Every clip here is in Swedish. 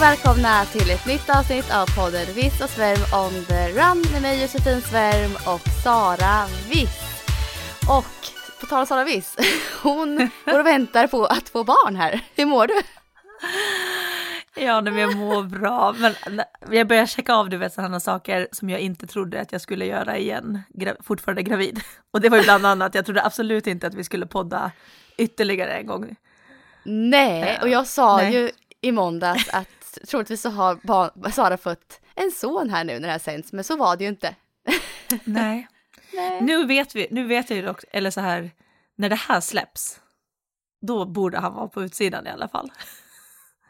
och välkomna till ett nytt avsnitt av podden Viss och Svärm on the run med mig Josefin Svärm och Sara Viss. Och på tal om Sara Viss, hon går och väntar på att få barn här. Hur mår du? Ja, men jag mår bra. Men jag börjar checka av du vet sådana saker som jag inte trodde att jag skulle göra igen, gra fortfarande gravid. Och det var ju bland annat, jag trodde absolut inte att vi skulle podda ytterligare en gång. Nej, och jag sa Nej. ju i måndags att troligtvis så har Sara fått en son här nu när det här sänds, men så var det ju inte. Nej. Nej. Nu vet vi, nu vet jag ju dock, eller så här, när det här släpps, då borde han vara på utsidan i alla fall.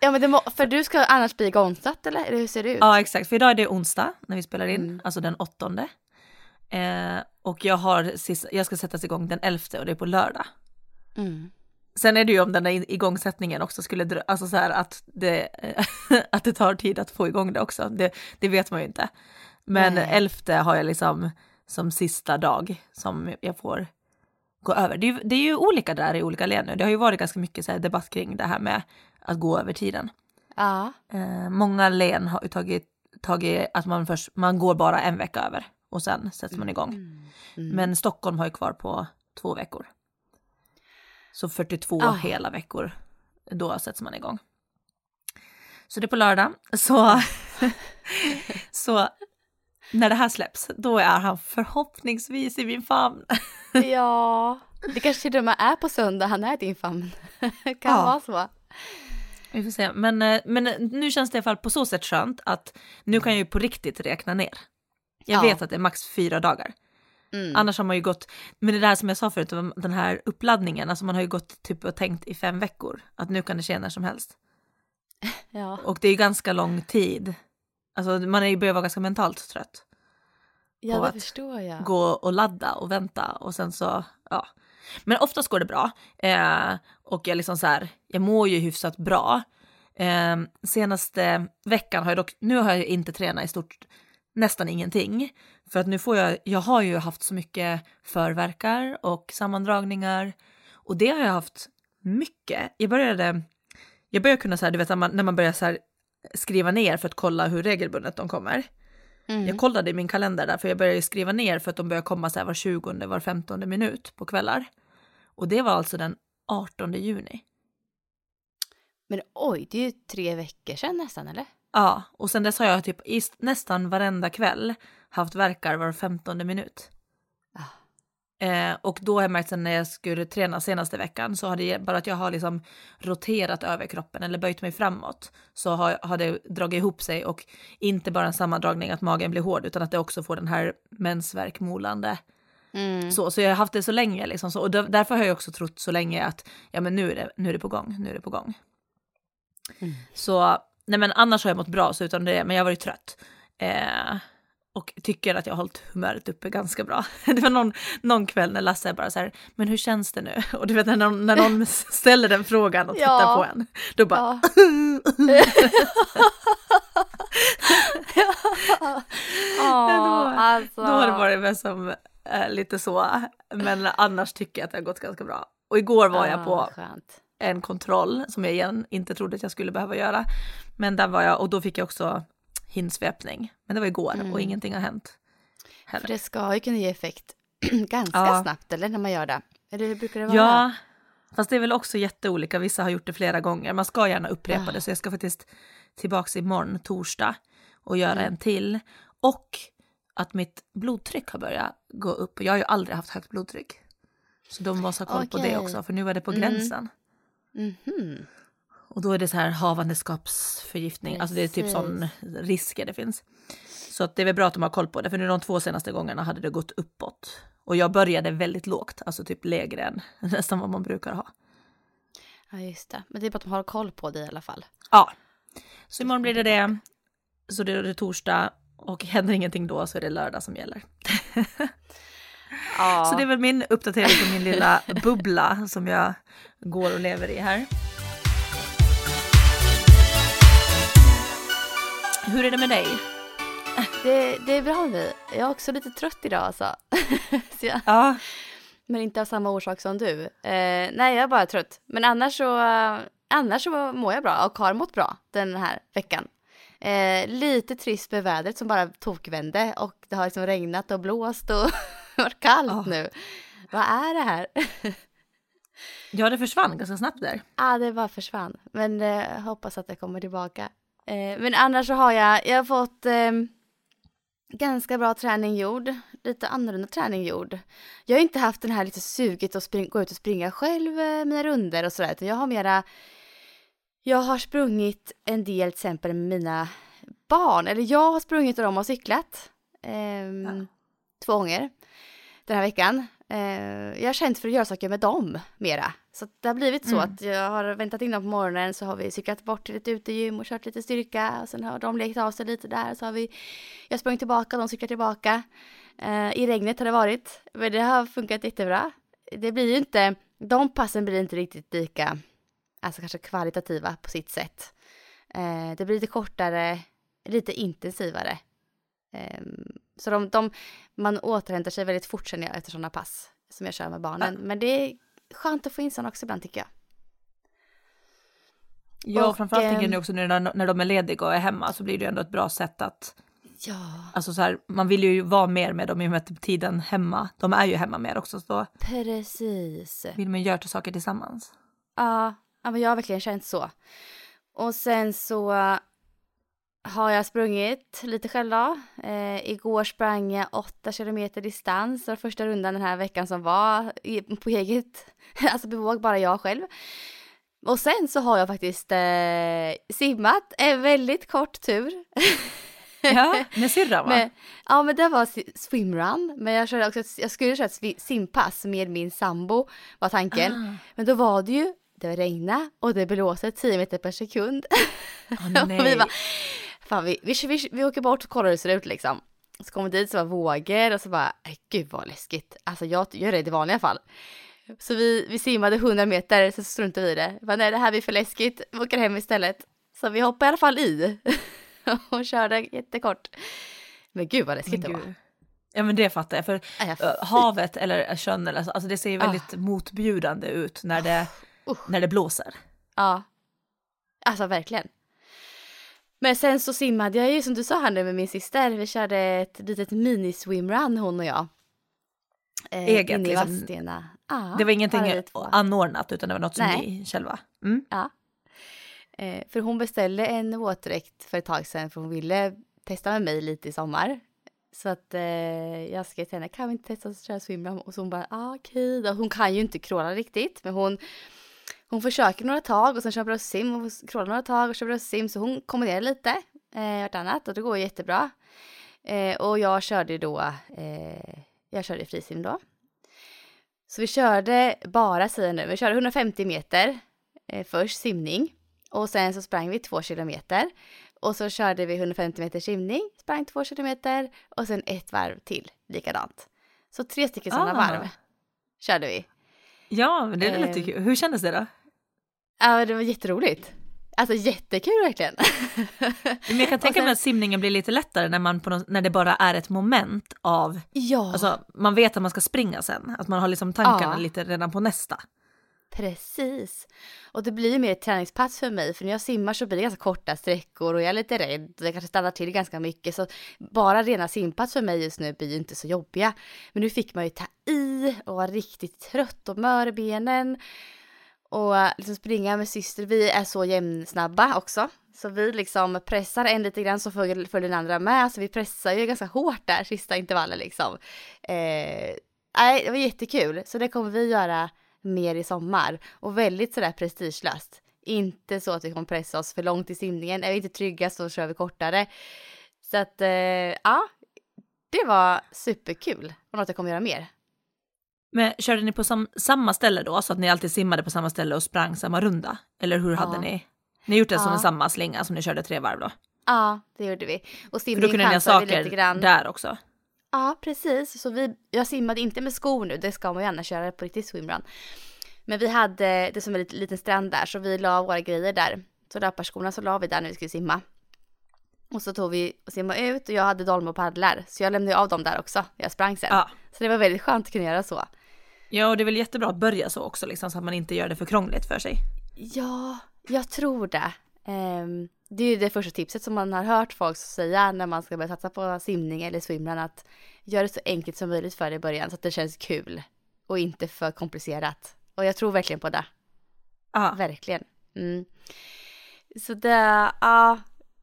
Ja men det må, för du ska annars bli igångsatt eller? eller hur ser det ut? Ja exakt, för idag är det onsdag när vi spelar in, mm. alltså den åttonde. Eh, och jag har jag ska sättas igång den elfte och det är på lördag. Mm. Sen är det ju om den där igångsättningen också skulle, alltså så här att det, att det tar tid att få igång det också, det, det vet man ju inte. Men Nej. elfte har jag liksom som sista dag som jag får gå över. Det är, det är ju olika där i olika län nu. Det har ju varit ganska mycket så debatt kring det här med att gå över tiden. Ja. Eh, många län har ju tagit, tagit att man först, man går bara en vecka över och sen sätts man igång. Mm. Mm. Men Stockholm har ju kvar på två veckor. Så 42 oh. hela veckor, då sätts man igång. Så det är på lördag. Så, så när det här släpps, då är han förhoppningsvis i min famn. ja, det kanske till och med är på söndag han är i din famn. kan ja. vara så. Vi får se, men, eh, men nu känns det i alla fall på så sätt skönt att nu kan jag ju på riktigt räkna ner. Jag ja. vet att det är max fyra dagar. Mm. Annars har man ju gått, men det där som jag sa förut, den här uppladdningen, alltså man har ju gått typ och tänkt i fem veckor att nu kan det ske när som helst. Ja. Och det är ju ganska lång tid. Alltså man är ju börjar vara ganska mentalt trött. Ja, det förstår jag. Gå och ladda och vänta och sen så, ja. Men oftast går det bra. Eh, och jag liksom så här, jag mår ju hyfsat bra. Eh, senaste veckan har jag dock, nu har jag inte tränat i stort nästan ingenting. För att nu får jag, jag har ju haft så mycket förverkar och sammandragningar och det har jag haft mycket. Jag började, jag började kunna så här, du vet när man, när man börjar så här skriva ner för att kolla hur regelbundet de kommer. Mm. Jag kollade i min kalender där för jag började skriva ner för att de börjar komma så här var 20 var 15 minut på kvällar. Och det var alltså den 18 juni. Men oj, det är ju tre veckor sedan nästan eller? Ja, och sen dess har jag typ nästan varenda kväll haft verkar var 15 minut. Ah. Eh, och då har jag märkt sen när jag skulle träna senaste veckan så har det bara att jag har liksom roterat över kroppen eller böjt mig framåt så har, har det dragit ihop sig och inte bara en sammandragning att magen blir hård utan att det också får den här mensvärkmolande Mm. Så, så jag har haft det så länge liksom, så, och därför har jag också trott så länge att ja men nu är det, nu är det på gång, nu är det på gång. Mm. Så nej men annars har jag mått bra så utan det, men jag har varit trött. Eh, och tycker att jag har hållit humöret uppe ganska bra. Det var någon, någon kväll när Lasse bara så här, men hur känns det nu? Och du vet när någon, när någon ställer den frågan och tittar ja. på en, då bara... Ja. ja. då, alltså. då har det varit med som eh, lite så, men annars tycker jag att det har gått ganska bra. Och igår var jag på skönt. en kontroll som jag igen inte trodde att jag skulle behöva göra. Men där var jag och då fick jag också hinsvepning. Men det var igår mm. och ingenting har hänt. Heller. För det ska ju kunna ge effekt ganska ja. snabbt eller när man gör det? Eller hur brukar det vara? Ja, fast det är väl också jätteolika. Vissa har gjort det flera gånger. Man ska gärna upprepa ja. det så jag ska faktiskt tillbaks imorgon torsdag och göra mm. en till. Och att mitt blodtryck har börjat gå upp. Jag har ju aldrig haft högt blodtryck. Så de måste ha koll okay. på det också, för nu är det på mm. gränsen. Mm. Mm Och då är det så här havandeskapsförgiftning, alltså det är typ sån risker det finns. Så att det är väl bra att de har koll på det, för nu de två senaste gångerna hade det gått uppåt. Och jag började väldigt lågt, alltså typ lägre än nästan vad man brukar ha. Ja, just det. Men det är bara att de har koll på det i alla fall. Ja. Så imorgon blir det det. Så det är det torsdag och händer ingenting då så är det lördag som gäller. Ja. Så det är väl min uppdatering på min lilla bubbla som jag går och lever i här. Hur är det med dig? Det, det är bra nu. Jag är också lite trött idag alltså. så jag, Ja, men inte av samma orsak som du. Eh, nej, jag är bara trött. Men annars så, annars så mår jag bra och har mått bra den här veckan. Eh, lite trist med vädret som bara tokvände och det har liksom regnat och blåst och varit kallt Ja. nu. Vad är det här? ja det försvann ganska snabbt där. ah, det bara försvann. Men eh, hoppas att det kommer tillbaka. Eh, men annars så har jag, jag har fått eh, ganska bra träning gjord. Lite annorlunda träning gjord. Jag har inte haft den här lite suget att spring, gå ut och springa själv eh, mina runder och sådär. Utan jag har mera, jag har sprungit en del till exempel med mina barn. Eller jag har sprungit och de har cyklat. ehm, Ja. Två gånger den här veckan. Eh, jag har känt för att göra saker med dem mera. Så det har blivit så Mm. att jag har väntat in dem på morgonen så har vi cyklat bort till ett utegym och kört lite styrka och sen har de lekt av sig lite där så har vi jag sprang tillbaka och de cyklar tillbaka. Eh, I regnet har det varit, men det har funkat jättebra. Det blir ju inte, de passen blir inte riktigt lika, alltså kanske kvalitativa på sitt sätt. Eh, det blir lite kortare, lite intensivare. Ehm, så de, de, man återhämtar sig väldigt fort känner jag efter sådana pass som jag kör med barnen. Men det är skönt att få in sådana också ibland tycker jag. Ja, Och, framförallt tänker jag ehm, nu också när, när de är lediga och är hemma så blir det ju ändå ett bra sätt att, Ja, alltså så här, man vill ju vara mer med dem i och med att tiden hemma, de är ju hemma mer också, så precis. vill man göra saker tillsammans. Ja, ja men jag har verkligen känt så. Och sen så har jag sprungit lite själv då. Eh, igår sprang jag 8 kilometer distans. Var första rundan den här veckan som var på eget, alltså bevåg bara jag själv. Och sen så har jag faktiskt eh, simmat en väldigt kort tur. Ja, med syrran va? Men, ja men det var swimrun, men jag, körde också, jag skulle köra ett simpass med min sambo var tanken. Ah. Men då var det ju, det regnade och det blåste 10 meter per sekund. Åh, och vi bara, fan vi, vi, vi, vi åker bort och kollar hur det ser ut liksom. Så kom vi dit så var vågor och så bara, "Nej, gud vad läskigt. Alltså jag gör det i vanliga fall. Så vi, vi simmade 100 meter, så struntade vi i det. Bara, nej det här blir för läskigt, vi åker hem istället. Så vi hoppade i alla fall i och körde jättekort. Men gud vad läskigt Men det var. gud. Ja men det fattar jag, för havet eller sjön eller så, alltså det ser ju väldigt motbjudande ut när det, Usch. när det blåser. Ja. Alltså verkligen. Men sen så simmade jag ju som du sa här nu med min syster. Vi körde ett litet mini-swimrun hon och jag. Eh, Eget, inne i liksom. Vadstena. Ja, Det var ingenting anordnat utan det var något som Nej. ni själva. Mm. Ja. Eh, för hon beställde en våtdräkt för ett tag sedan för hon ville testa med mig lite i sommar. Så att eh, jag skrev till henne, kan vi inte testa att köra swimrun? Och så hon bara, ah, okej då. Hon kan ju inte kråla riktigt, men hon, hon försöker några tag och sen kör bröstsim och krålar några tag och kör bröstsim. Så hon kombinerar lite eh, vartannat och det går jättebra. Eh, och jag körde då, eh, jag körde frisim då. Så vi körde bara, säger nu, vi körde 150 meter eh, först simning och sen så sprang vi två kilometer och så körde vi 150 meter simning, sprang två kilometer och sen ett varv till likadant. Så tre stycken sådana Ah. varv körde vi. Ja, men det är lite Eh. kul. Hur kändes det då? Ja, det var jätteroligt. Alltså jättekul verkligen. Men jag kan tänka sen- mig att simningen blir lite lättare när, man på något, när det bara är ett moment av, ja, alltså man vet att man ska springa sen, att man har liksom tankarna Ja. lite redan på nästa. precis. Och det blir ju mer ett träningspass för mig för när jag simmar så blir det ganska korta sträckor och jag är lite rädd och jag kanske stannar till ganska mycket så bara rena simpass för mig just nu blir ju inte så jobbiga. Men nu fick man ju ta i och vara riktigt trött och mör i benen och eh, liksom springa med syster. Vi är så jämnsnabba också. Så vi liksom pressar en lite grann så följer, följer den andra med. Så vi pressar ju ganska hårt där sista intervallen liksom. Eh, nej, det var jättekul. Så det kommer vi göra mer i sommar. Och väldigt sådär prestigelöst. Inte så att vi kommer pressa oss för långt i simningen. Är vi inte trygga så kör vi kortare. Så att, eh, ja, det var superkul och något jag kommer göra mer. Men körde ni på sam samma ställe då, så att ni alltid simmade på samma ställe och sprang samma runda? Eller hur hade ni? Ni gjort det som Ja. en samma slinga som ni körde tre varv då? Ja, det gjorde vi. Och För då kunde ni ha saker lite grann. där också? Ja, precis. Så vi, jag simmade inte med skor nu, det ska man ju gärna köra på riktigt swimrun. Men vi hade det som en liten, strand där, så vi la våra grejer där. Så löparskorna så la vi där när vi skulle simma. Och så tog vi och simmade ut och jag hade dolme och paddlar. Så jag lämnade av dem där också, jag sprang sen. Ja. Så det var väldigt skönt att kunna göra så. Ja, och det är väl jättebra att börja så också, liksom, så att man inte gör det för krångligt för sig. Ja, jag tror det. Ehm, det är ju det första tipset som man har hört folk säga när man ska börja satsa på simning eller swimrun att gör det så enkelt som möjligt för dig i början så att det känns kul och inte för komplicerat. Och jag tror verkligen på det. Ja, Verkligen. Mm. Så det, ja,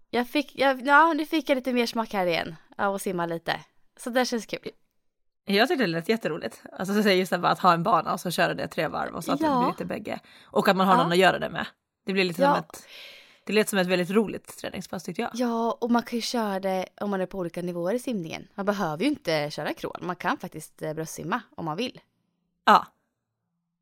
jag fick, jag, ja, nu fick jag lite mer smak här igen av att simma lite. Så det känns kul. Jag tyckte det lät jätteroligt. Alltså så just det att ha en bana och så köra det tre varv och så att det Ja. blir lite bägge. Och att man har Ja. någon att göra det med. Det blir lite Ja. som ett, det lät som ett väldigt roligt träningspass tyckte jag. Ja, och man kan ju köra det om man är på olika nivåer i simningen. Man behöver ju inte köra crawl, man kan faktiskt eh, bröstsimma om man vill. Ja,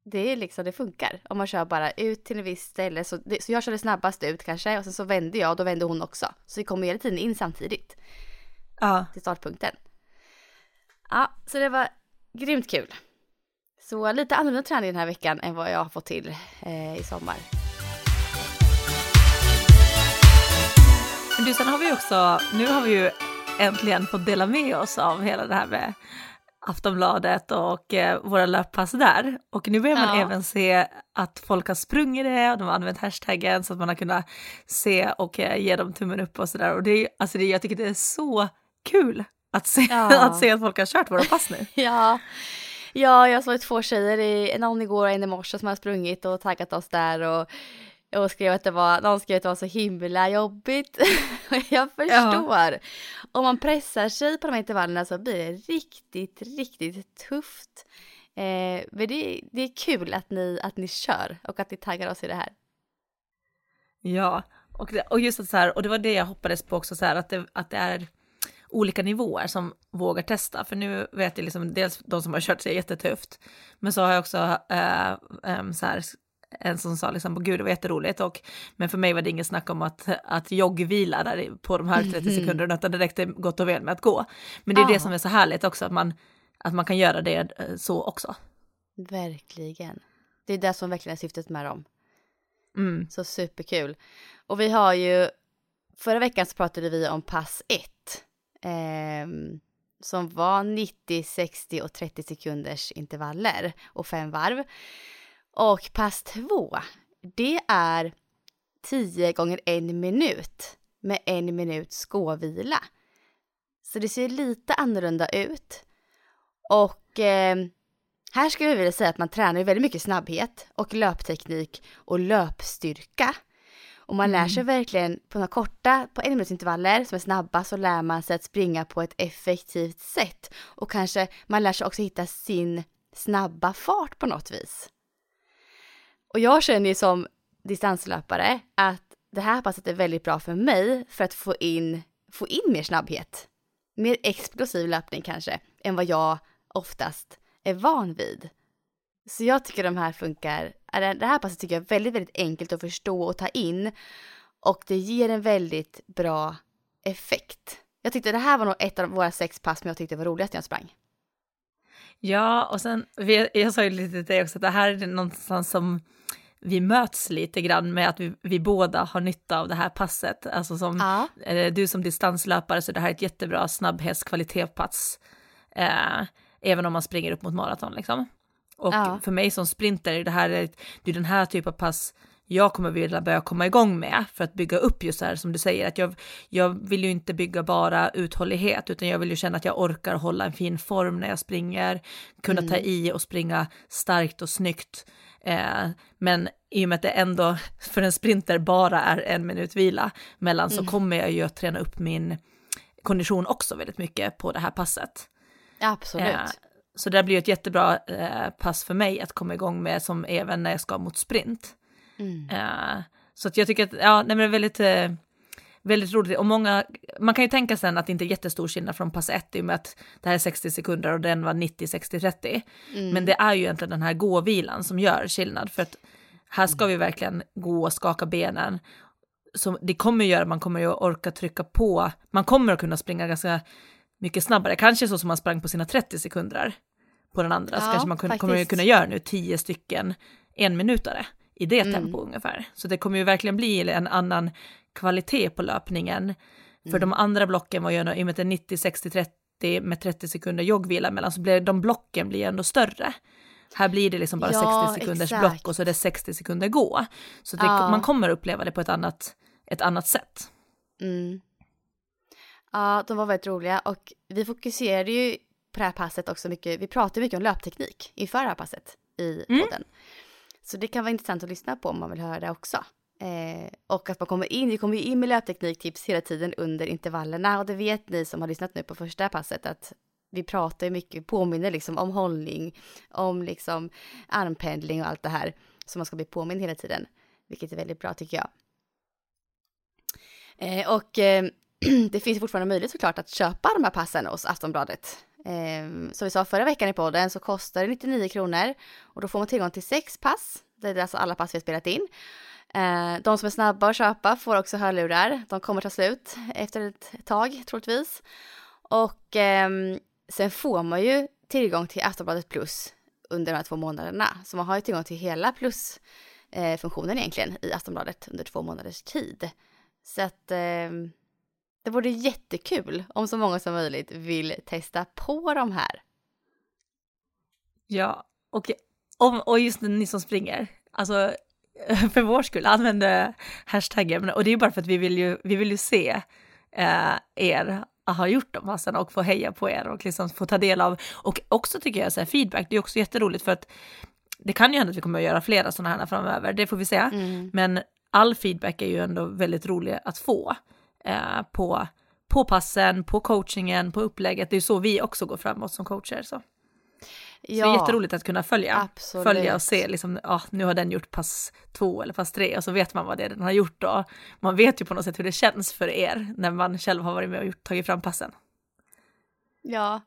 Det är liksom, det funkar. Om man kör bara ut till en viss ställe. Så, det, så jag körde snabbast ut kanske och sen så vände jag och då vände hon också. Så vi kom hela tiden in samtidigt ja. till startpunkten. Ja, så det var grymt kul. Så lite annorlunda träning den här veckan än vad jag har fått till eh, i sommar. Men du, sen har vi också, nu har vi ju äntligen fått dela med oss av hela det här med Aftonbladet och eh, våra löppass där. Och nu börjar man Ja. även se att folk har sprungit det och de har använt hashtaggen så att man har kunnat se och eh, ge dem tummen upp och sådär. Och det är, alltså det, jag tycker det är så kul att se, Ja. att se att folk har kört våra pass nu. Ja, ja jag såg två tjejer, i, någon igår och en i morse som har sprungit och taggat oss där och, och skrev att det var, någon skrev att det var så himla jobbigt. Jag förstår. Om man pressar sig på de här intervallerna så blir det riktigt, riktigt tufft. Eh, men det, det är kul att ni, att ni kör och att ni taggar oss i det här. Ja, och, och just att så här, och det var det jag hoppades på också, så här, att, det, att det är olika nivåer som vågar testa. För nu vet jag liksom dels de som har kört sig jättetufft, men så har jag också äh, ähm, så här, en som sa liksom, gud det var jätteroligt, och, men för mig var det inget snack om att, att joggvila där på de här 30 sekunderna, utan det räckte gott och väl med att gå. Men det är Ja. det som är så härligt också, att man, att man kan göra det eh, så också. Verkligen. Det är det som verkligen är syftet med dem. Mm. Så superkul. Och vi har ju, förra veckan så pratade vi om pass 1 eh, som var 90, 60 och 30 sekunders intervaller och fem varv. Och pass två, det är 10 gånger en minut med en minuts gåvila. Så det ser lite annorlunda ut. Och eh, här skulle jag vilja säga att man tränar väldigt mycket snabbhet och löpteknik och löpstyrka. Och man lär sig verkligen på några korta, på en minuts intervaller som är snabba så lär man sig att springa på ett effektivt sätt. Och kanske man lär sig också hitta sin snabba fart på något vis. Och jag känner ju som distanslöpare att det här passet är väldigt bra för mig för att få in, få in mer snabbhet. Mer explosiv löpning kanske än vad jag oftast är van vid. Så jag tycker de här funkar, eller det här passet tycker jag är väldigt, väldigt enkelt att förstå och ta in. Och det ger en väldigt bra effekt. Jag tyckte det här var nog ett av våra sex pass som jag tyckte var roligast när jag sprang. Ja, och sen, jag sa ju lite till dig också att det här är någonstans som vi möts lite grann med att vi, vi båda har nytta av det här passet. Alltså som Ja. eh, du som distanslöpare så det här är ett jättebra snabbhetskvalitetspass. Eh, även om man springer upp mot maraton liksom. Och Ja. för mig som sprinter är det här är, det är den här typen av pass jag kommer vilja börja komma igång med för att bygga upp just det här som du säger att jag, jag vill ju inte bygga bara uthållighet utan jag vill ju känna att jag orkar hålla en fin form när jag springer, kunna ta i och springa starkt och snyggt. Eh, men i och med att det ändå för en sprinter bara är en minut vila mellan så kommer jag ju att träna upp min kondition också väldigt mycket på det här passet. Absolut. Eh, så det blir ett jättebra eh, pass för mig att komma igång med som även när jag ska mot sprint. Mm. Eh, så att jag tycker att, ja, nej men det är väldigt, eh, väldigt roligt. Och många, man kan ju tänka sen att det inte är jättestor skillnad från pass 1 i och med att det här är 60 sekunder och den var 90, 60, 30. Mm. Men det är ju egentligen den här gåvilan som gör skillnad. För att här ska vi verkligen gå och skaka benen. Så det kommer göra, man kommer ju orka trycka på, man kommer att kunna springa ganska mycket snabbare, kanske så som man sprang på sina 30 sekunder på den andra, ja, så kanske man kun, kommer att kunna göra nu 10 stycken en minutare i det mm. tempo ungefär. Så det kommer ju verkligen bli en annan kvalitet på löpningen. För mm. de andra blocken var ju i och med att det är 90, 60, 30 med 30 sekunder joggvila mellan, så blir de blocken blir ändå större. Här blir det liksom bara ja, 60 sekunders exakt. block och så är det 60 sekunder gå. Så det, ja. man kommer uppleva det på ett annat, ett annat sätt. Mm. Ja, de var väldigt roliga och vi fokuserade ju på det här passet också mycket, vi pratade mycket om löpteknik inför det här passet i mm. podden. Så det kan vara intressant att lyssna på om man vill höra det också. Eh, och att man kommer in, vi kommer in med löptekniktips hela tiden under intervallerna och det vet ni som har lyssnat nu på första passet att vi pratar mycket, påminner liksom om hållning, om liksom armpendling och allt det här som man ska bli påmind hela tiden, vilket är väldigt bra tycker jag. Eh, och eh, det finns fortfarande möjlighet såklart att köpa de här passen hos Aftonbladet. Eh, som vi sa förra veckan i podden så kostar det 99 kronor och då får man tillgång till sex pass. Det är alltså alla pass vi har spelat in. Eh, de som är snabba att köpa får också hörlurar. De kommer ta slut efter ett tag troligtvis. Och eh, sen får man ju tillgång till Aftonbladet Plus under de här två månaderna. Så man har ju tillgång till hela plus-funktionen eh, egentligen i Aftonbladet under två månaders tid. Så att eh, det vore jättekul om så många som möjligt vill testa på de här. Ja, och, och just ni som springer, alltså för vår skull, använd hashtaggen. Och det är bara för att vi vill ju, vi vill ju se eh, er ha gjort de passen och få heja på er och liksom få ta del av. Och också tycker jag så här, feedback, det är också jätteroligt för att det kan ju hända att vi kommer att göra flera sådana här framöver, det får vi se. Mm. Men all feedback är ju ändå väldigt rolig att få eh, på, på passen, på coachingen, på upplägget. Det är så vi också går framåt som coacher. Så. Ja, så det är jätteroligt att kunna följa, absolut. följa och se liksom, ja, nu har den gjort pass två eller pass tre och så vet man vad det är den har gjort och man vet ju på något sätt hur det känns för er när man själv har varit med och gjort, tagit fram passen. Ja,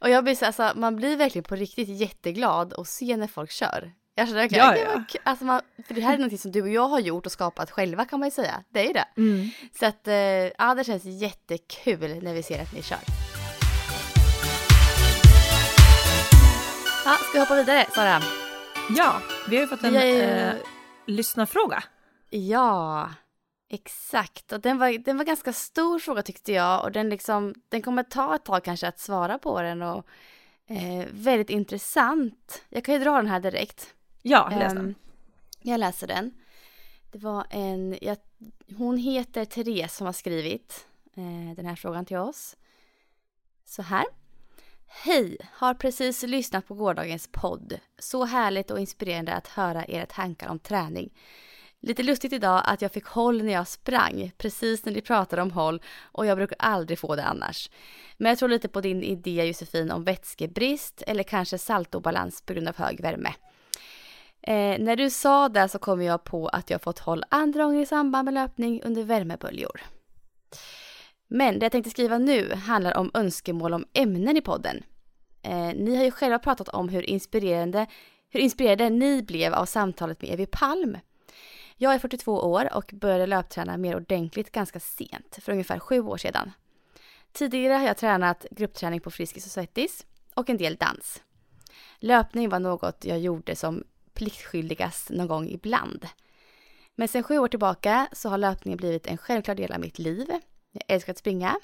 och jag blir så alltså, man blir verkligen på riktigt jätteglad och se när folk kör. Jag känner verkligen, ja, ja. Alltså man, för det här är något som du och jag har gjort och skapat själva kan man ju säga. Det är ju det. Mm. Så att, eh, ja det känns jättekul när vi ser att ni kör. Ja, ska vi hoppa vidare, Sara? Ja, vi har ju fått en eh, lyssnarfråga. Ja, exakt. Och den var, den var ganska stor fråga tyckte jag och den, liksom, den kommer ta ett tag kanske att svara på den och eh, väldigt intressant. Jag kan ju dra den här direkt. Ja, läs den. Um, jag läser den. Det var en, jag, hon heter Therese som har skrivit eh, den här frågan till oss. Så här. Hej! Har precis lyssnat på gårdagens podd. Så härligt och inspirerande att höra era tankar om träning. Lite lustigt idag att jag fick håll när jag sprang, precis när ni pratade om håll och jag brukar aldrig få det annars. Men jag tror lite på din idé Josefin om vätskebrist eller kanske saltobalans på grund av hög värme. Eh, när du sa det så kom jag på att jag fått håll andra gånger i samband med löpning under värmeböljor. Men det jag tänkte skriva nu handlar om önskemål om ämnen i podden. Eh, ni har ju själva pratat om hur inspirerande, hur inspirerade ni blev av samtalet med Evi Palm. Jag är 42 år och började löpträna mer ordentligt ganska sent, för ungefär sju år sedan. Tidigare har jag tränat gruppträning på Friskis och Svettis och en del dans. Löpning var något jag gjorde som pliktskyldigast någon gång ibland. Men sen sju år tillbaka så har löpningen blivit en självklar del av mitt liv jag älskar att springa.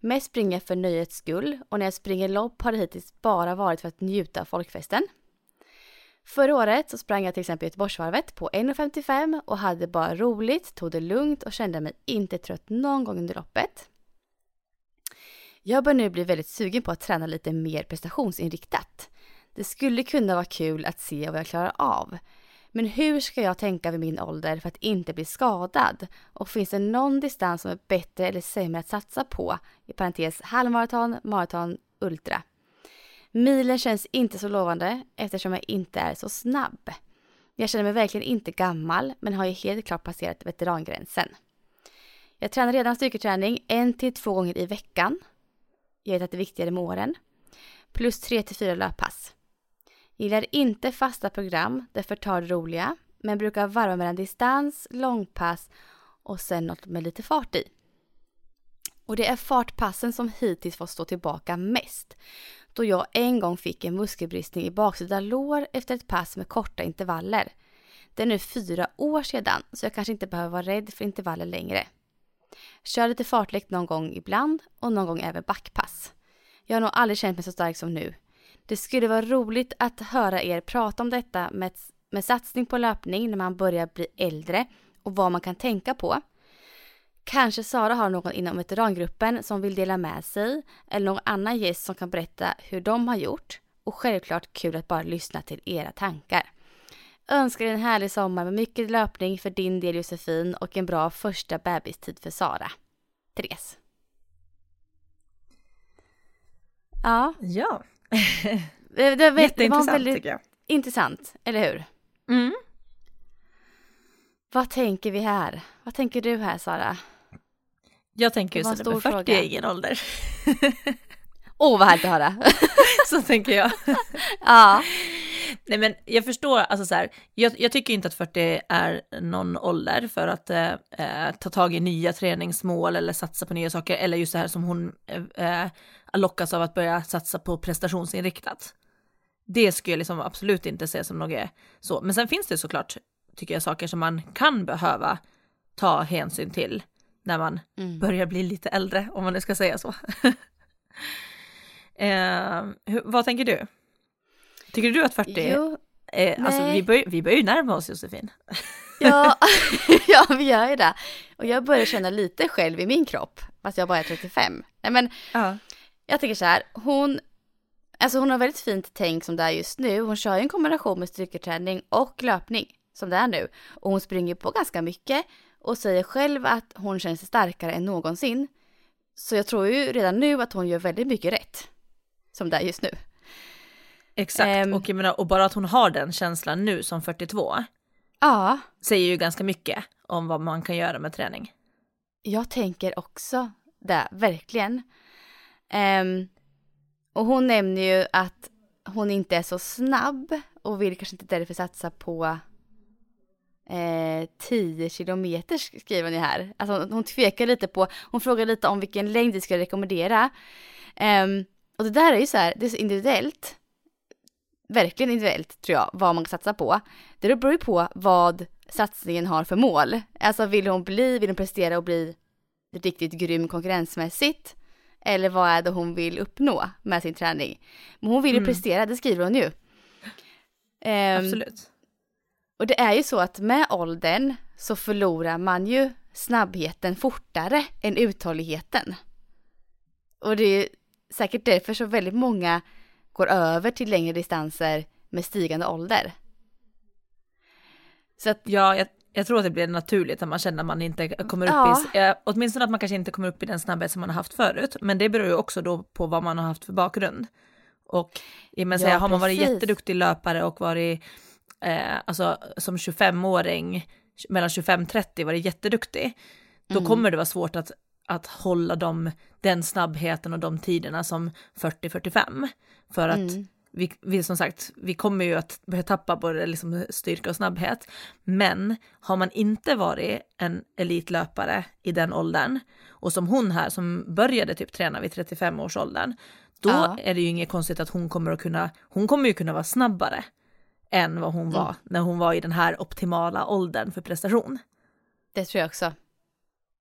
Mest springer för nöjets skull och när jag springer lopp har det hittills bara varit för att njuta av folkfesten. Förra året så sprang jag till exempel Göteborgsvarvet på 1.55 och hade bara roligt, tog det lugnt och kände mig inte trött någon gång under loppet. Jag börjar nu bli väldigt sugen på att träna lite mer prestationsinriktat. Det skulle kunna vara kul att se vad jag klarar av. Men hur ska jag tänka vid min ålder för att inte bli skadad? Och finns det någon distans som är bättre eller sämre att satsa på? I parentes halvmaraton, maraton, ultra. Milen känns inte så lovande eftersom jag inte är så snabb. Jag känner mig verkligen inte gammal men har ju helt klart passerat veterangränsen. Jag tränar redan styrketräning en till två gånger i veckan. Jag vet att det är viktigare med åren. Plus tre till fyra löppass. Gillar inte fasta program, därför tar det roliga. Men brukar varva mellan distans, långpass och sen något med lite fart i. Och det är fartpassen som hittills fått stå tillbaka mest. Då jag en gång fick en muskelbristning i baksida lår efter ett pass med korta intervaller. Det är nu fyra år sedan så jag kanske inte behöver vara rädd för intervaller längre. Kör lite fartlek någon gång ibland och någon gång även backpass. Jag har nog aldrig känt mig så stark som nu. Det skulle vara roligt att höra er prata om detta med, med satsning på löpning när man börjar bli äldre och vad man kan tänka på. Kanske Sara har någon inom veterangruppen som vill dela med sig eller någon annan gäst som kan berätta hur de har gjort. Och självklart kul att bara lyssna till era tankar. Önskar dig en härlig sommar med mycket löpning för din del Josefin och en bra första bebistid för Sara. Therese. Ja. Ja. Det, det, vet, det var väldigt tycker jag. intressant, eller hur? Mm. Vad tänker vi här? Vad tänker du här Sara? Jag tänker det, men stor 40 fråga. är ingen ålder. Åh oh, vad härligt att höra. Så tänker jag. ja. Nej men jag förstår, alltså så här, jag, jag tycker inte att 40 är någon ålder för att eh, eh, ta tag i nya träningsmål eller satsa på nya saker, eller just det här som hon eh, eh, lockas av att börja satsa på prestationsinriktat. Det skulle jag liksom absolut inte se som något så, men sen finns det såklart, tycker jag, saker som man kan behöva ta hänsyn till när man Mm. börjar bli lite äldre, om man nu ska säga så. eh, hur, vad tänker du? Tycker du att 40 Jo, Eh, alltså vi börjar, vi börjar ju närma oss Josefin. ja, ja, vi gör ju det. Och jag börjar känna lite själv i min kropp, fast jag bara är 35. Nej men Ja. Jag tänker så här, hon, alltså hon har väldigt fint tänk som det är just nu. Hon kör ju en kombination med styrketräning och löpning som det är nu. Och hon springer på ganska mycket och säger själv att hon känner sig starkare än någonsin. Så jag tror ju redan nu att hon gör väldigt mycket rätt. Som det är just nu. Exakt, Ehm. och, jag menar, och bara att hon har den känslan nu som 42 Ja, säger ju ganska mycket om vad man kan göra med träning. Jag tänker också det, verkligen. Um, och hon nämner ju att hon inte är så snabb och vill kanske inte därför satsa på eh, 10 kilometer skriver hon ju här. Alltså hon tvekar lite på, hon frågar lite om vilken längd vi ska rekommendera. Um, och det där är ju så här, det är så individuellt. Verkligen individuellt tror jag, vad man kan satsa på. Det beror ju på vad satsningen har för mål. Alltså vill hon bli, vill hon prestera och bli riktigt grym konkurrensmässigt? Eller vad är det hon vill uppnå med sin träning? Men hon vill ju Mm. prestera, det skriver hon ju. Ehm, Absolut. och det är ju så att med åldern så förlorar man ju snabbheten fortare än uthålligheten. Och det är säkert därför så väldigt många går över till längre distanser med stigande ålder. Så att, Ja, jag, jag tror att det blir naturligt att man känner att man inte kommer upp Ja. i, eh, åtminstone att man kanske inte kommer upp i den snabbhet som man har haft förut, men det beror ju också då på vad man har haft för bakgrund. Och jag menar, Ja, säga, har man varit jätteduktig löpare och varit, eh, alltså som 25-åring, mellan 25-30 varit jätteduktig, då Mm. kommer det vara svårt att, att hålla dem, den snabbheten och de tiderna som 40-45. För att Mm. Vi, vi som sagt, vi kommer ju att börja tappa både liksom styrka och snabbhet. Men har man inte varit en elitlöpare i den åldern, och som hon här som började typ träna vid 35 års åldern, då Ja. är det ju inget konstigt att hon kommer att kunna, hon kommer ju kunna vara snabbare än vad hon var när hon var i den här optimala åldern för prestation. det tror jag också.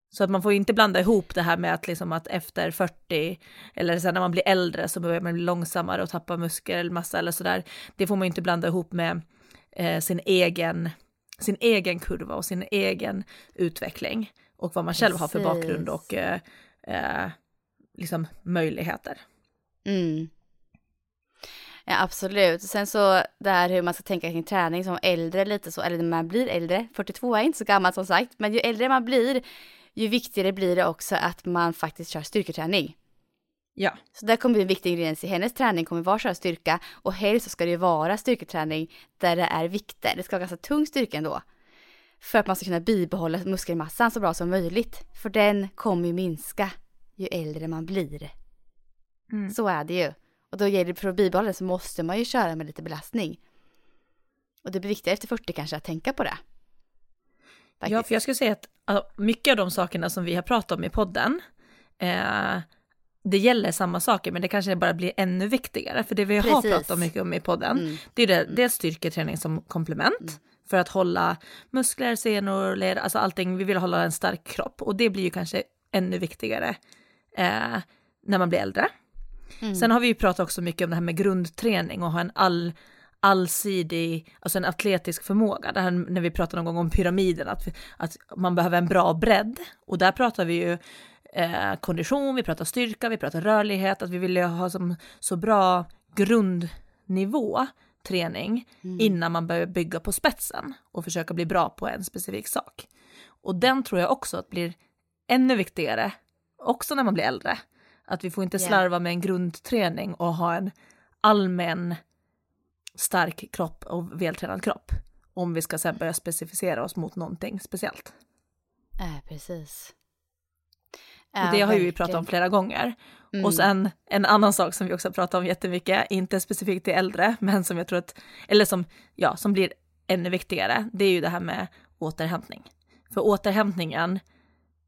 Så att man får inte blanda ihop det här med att, liksom att efter 40 eller sen när man blir äldre så börjar man bli långsammare och tappa muskelmassa eller sådär. Det får man inte blanda ihop med eh, sin, egen, sin egen kurva och sin egen utveckling och vad man själv har för Precis. bakgrund och eh, eh, liksom möjligheter. Mm. Ja, absolut. Sen så det här hur man ska tänka kring träning som äldre lite så, eller när man blir äldre, 42 är inte så gammal som sagt, men ju äldre man blir, ju viktigare blir det också att man faktiskt kör styrketräning. Ja, Så där kommer en viktig ingrediens i hennes träning kommer vara köra styrka och helst så ska det ju vara styrketräning där det är vikter. Det ska vara ganska tung styrka ändå. för att man ska kunna bibehålla muskelmassan så bra som möjligt. För den kommer ju minska ju äldre man blir. Mm. Så är det ju. Och då gäller det för att bibehålla det så måste man ju köra med lite belastning. Och det blir viktigare efter 40 kanske att tänka på det. Faktiskt. Ja, för jag skulle säga att alltså, mycket av de sakerna som vi har pratat om i podden, eh, det gäller samma saker, men det kanske bara blir ännu viktigare. För det vi Precis. har pratat om mycket om i podden, mm. det är det, dels styrketräning som komplement, mm. för att hålla muskler, senor, led, alltså allting, vi vill hålla en stark kropp. Och det blir ju kanske ännu viktigare eh, när man blir äldre. Mm. Sen har vi ju pratat också mycket om det här med grundträning och ha en all, allsidig, alltså en atletisk förmåga. Det här när vi pratade någon gång om pyramiden, att, att man behöver en bra bredd. Och där pratar vi ju eh, kondition, vi pratar styrka, vi pratar rörlighet, att vi vill ha som, så bra grundnivå träning mm. innan man börjar bygga på spetsen och försöka bli bra på en specifik sak. Och den tror jag också att blir ännu viktigare, också när man blir äldre. Att vi får inte slarva med en grundträning och ha en allmän stark kropp och vältränad kropp. Om vi ska sen börja specificera oss mot någonting speciellt. Äh, precis. Äh, det har ju vi pratat om flera gånger. Mm. Och sen en annan sak som vi också har pratat om jättemycket, inte specifikt till äldre, men som jag tror att, eller som, ja, som blir ännu viktigare, det är ju det här med återhämtning. För återhämtningen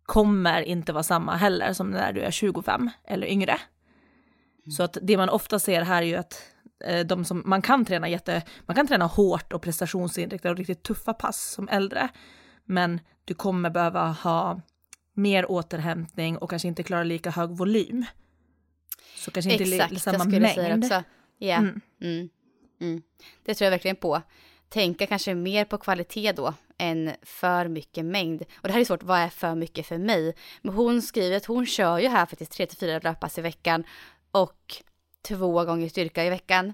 kommer inte vara samma heller som när du är 25 eller yngre. Mm. Så att det man ofta ser här är ju att de som, man kan träna jätte, man kan träna hårt och prestationsinriktade och riktigt tuffa pass som äldre. Men du kommer behöva ha mer återhämtning och kanske inte klara lika hög volym. Så kanske inte Exakt, samma mängd. Jag skulle säga också. Ja, mm. Mm. Mm. det tror jag verkligen på. Tänka kanske mer på kvalitet då än för mycket mängd. Och det här är svårt, vad är för mycket för mig? Men hon skriver att hon kör ju här faktiskt 3-4 löppass i veckan och två gånger styrka i veckan.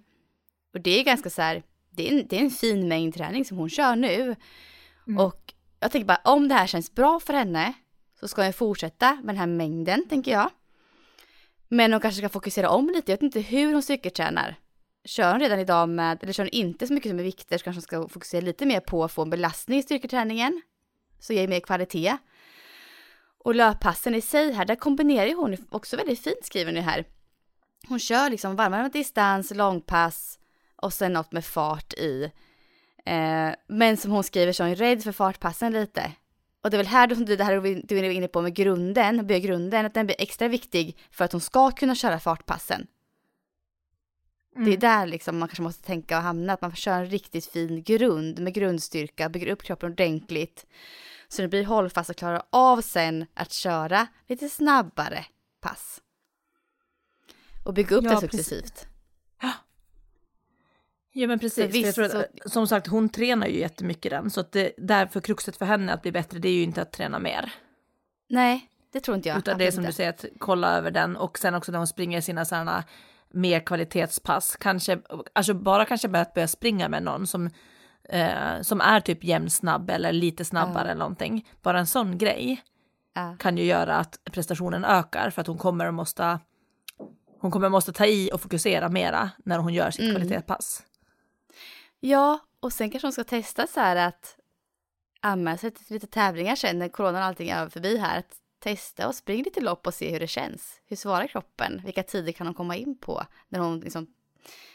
Och det är ganska så här, det är en, det är en fin mängd träning som hon kör nu. Mm. Och jag tänker bara, om det här känns bra för henne så ska jag fortsätta med den här mängden, tänker jag. Men hon kanske ska fokusera om lite, jag vet inte hur hon styrketränar. Kör hon redan idag med, eller kör hon inte så mycket som med vikter så kanske hon ska fokusera lite mer på att få en belastning i styrketräningen. Så ger mer kvalitet. Och löppassen i sig här, där kombinerar hon också väldigt fint skriver ni här. Hon kör liksom varmare distans, långpass och sen något med fart i. Eh, men som hon skriver så är hon rädd för fartpassen lite. Och det är väl här du, det här du är inne på med grunden, grunden, att den blir extra viktig för att hon ska kunna köra fartpassen. Mm. Det är mm. där liksom man kanske måste tänka och hamna, att man får köra en riktigt fin grund med grundstyrka, bygger upp kroppen ordentligt. Så det blir hållfast och klarar av sen att köra lite snabbare pass. Och bygga upp ja, det successivt. Ja. Ja men precis, visst, att, så... som sagt hon tränar ju jättemycket den, så att det, därför kruxet för henne att bli bättre det är ju inte att träna mer. Nej, det tror inte jag. Utan det är som inte. du säger, att kolla över den och sen också när hon springer sina sådana mer kvalitetspass, kanske, alltså bara kanske med att börja springa med någon som, eh, som är typ jämnsnabb eller lite snabbare mm. eller någonting. Bara en sån grej mm. kan ju göra att prestationen ökar för att hon kommer att måste hon kommer måste ta i och fokusera mera när hon gör sitt mm. kvalitetspass. Ja, och sen kanske hon ska testa så här att anmäla sig till lite tävlingar sen när coronan och allting är förbi här. Att testa och springa lite lopp och se hur det känns. Hur svarar kroppen? Vilka tider kan hon komma in på när hon liksom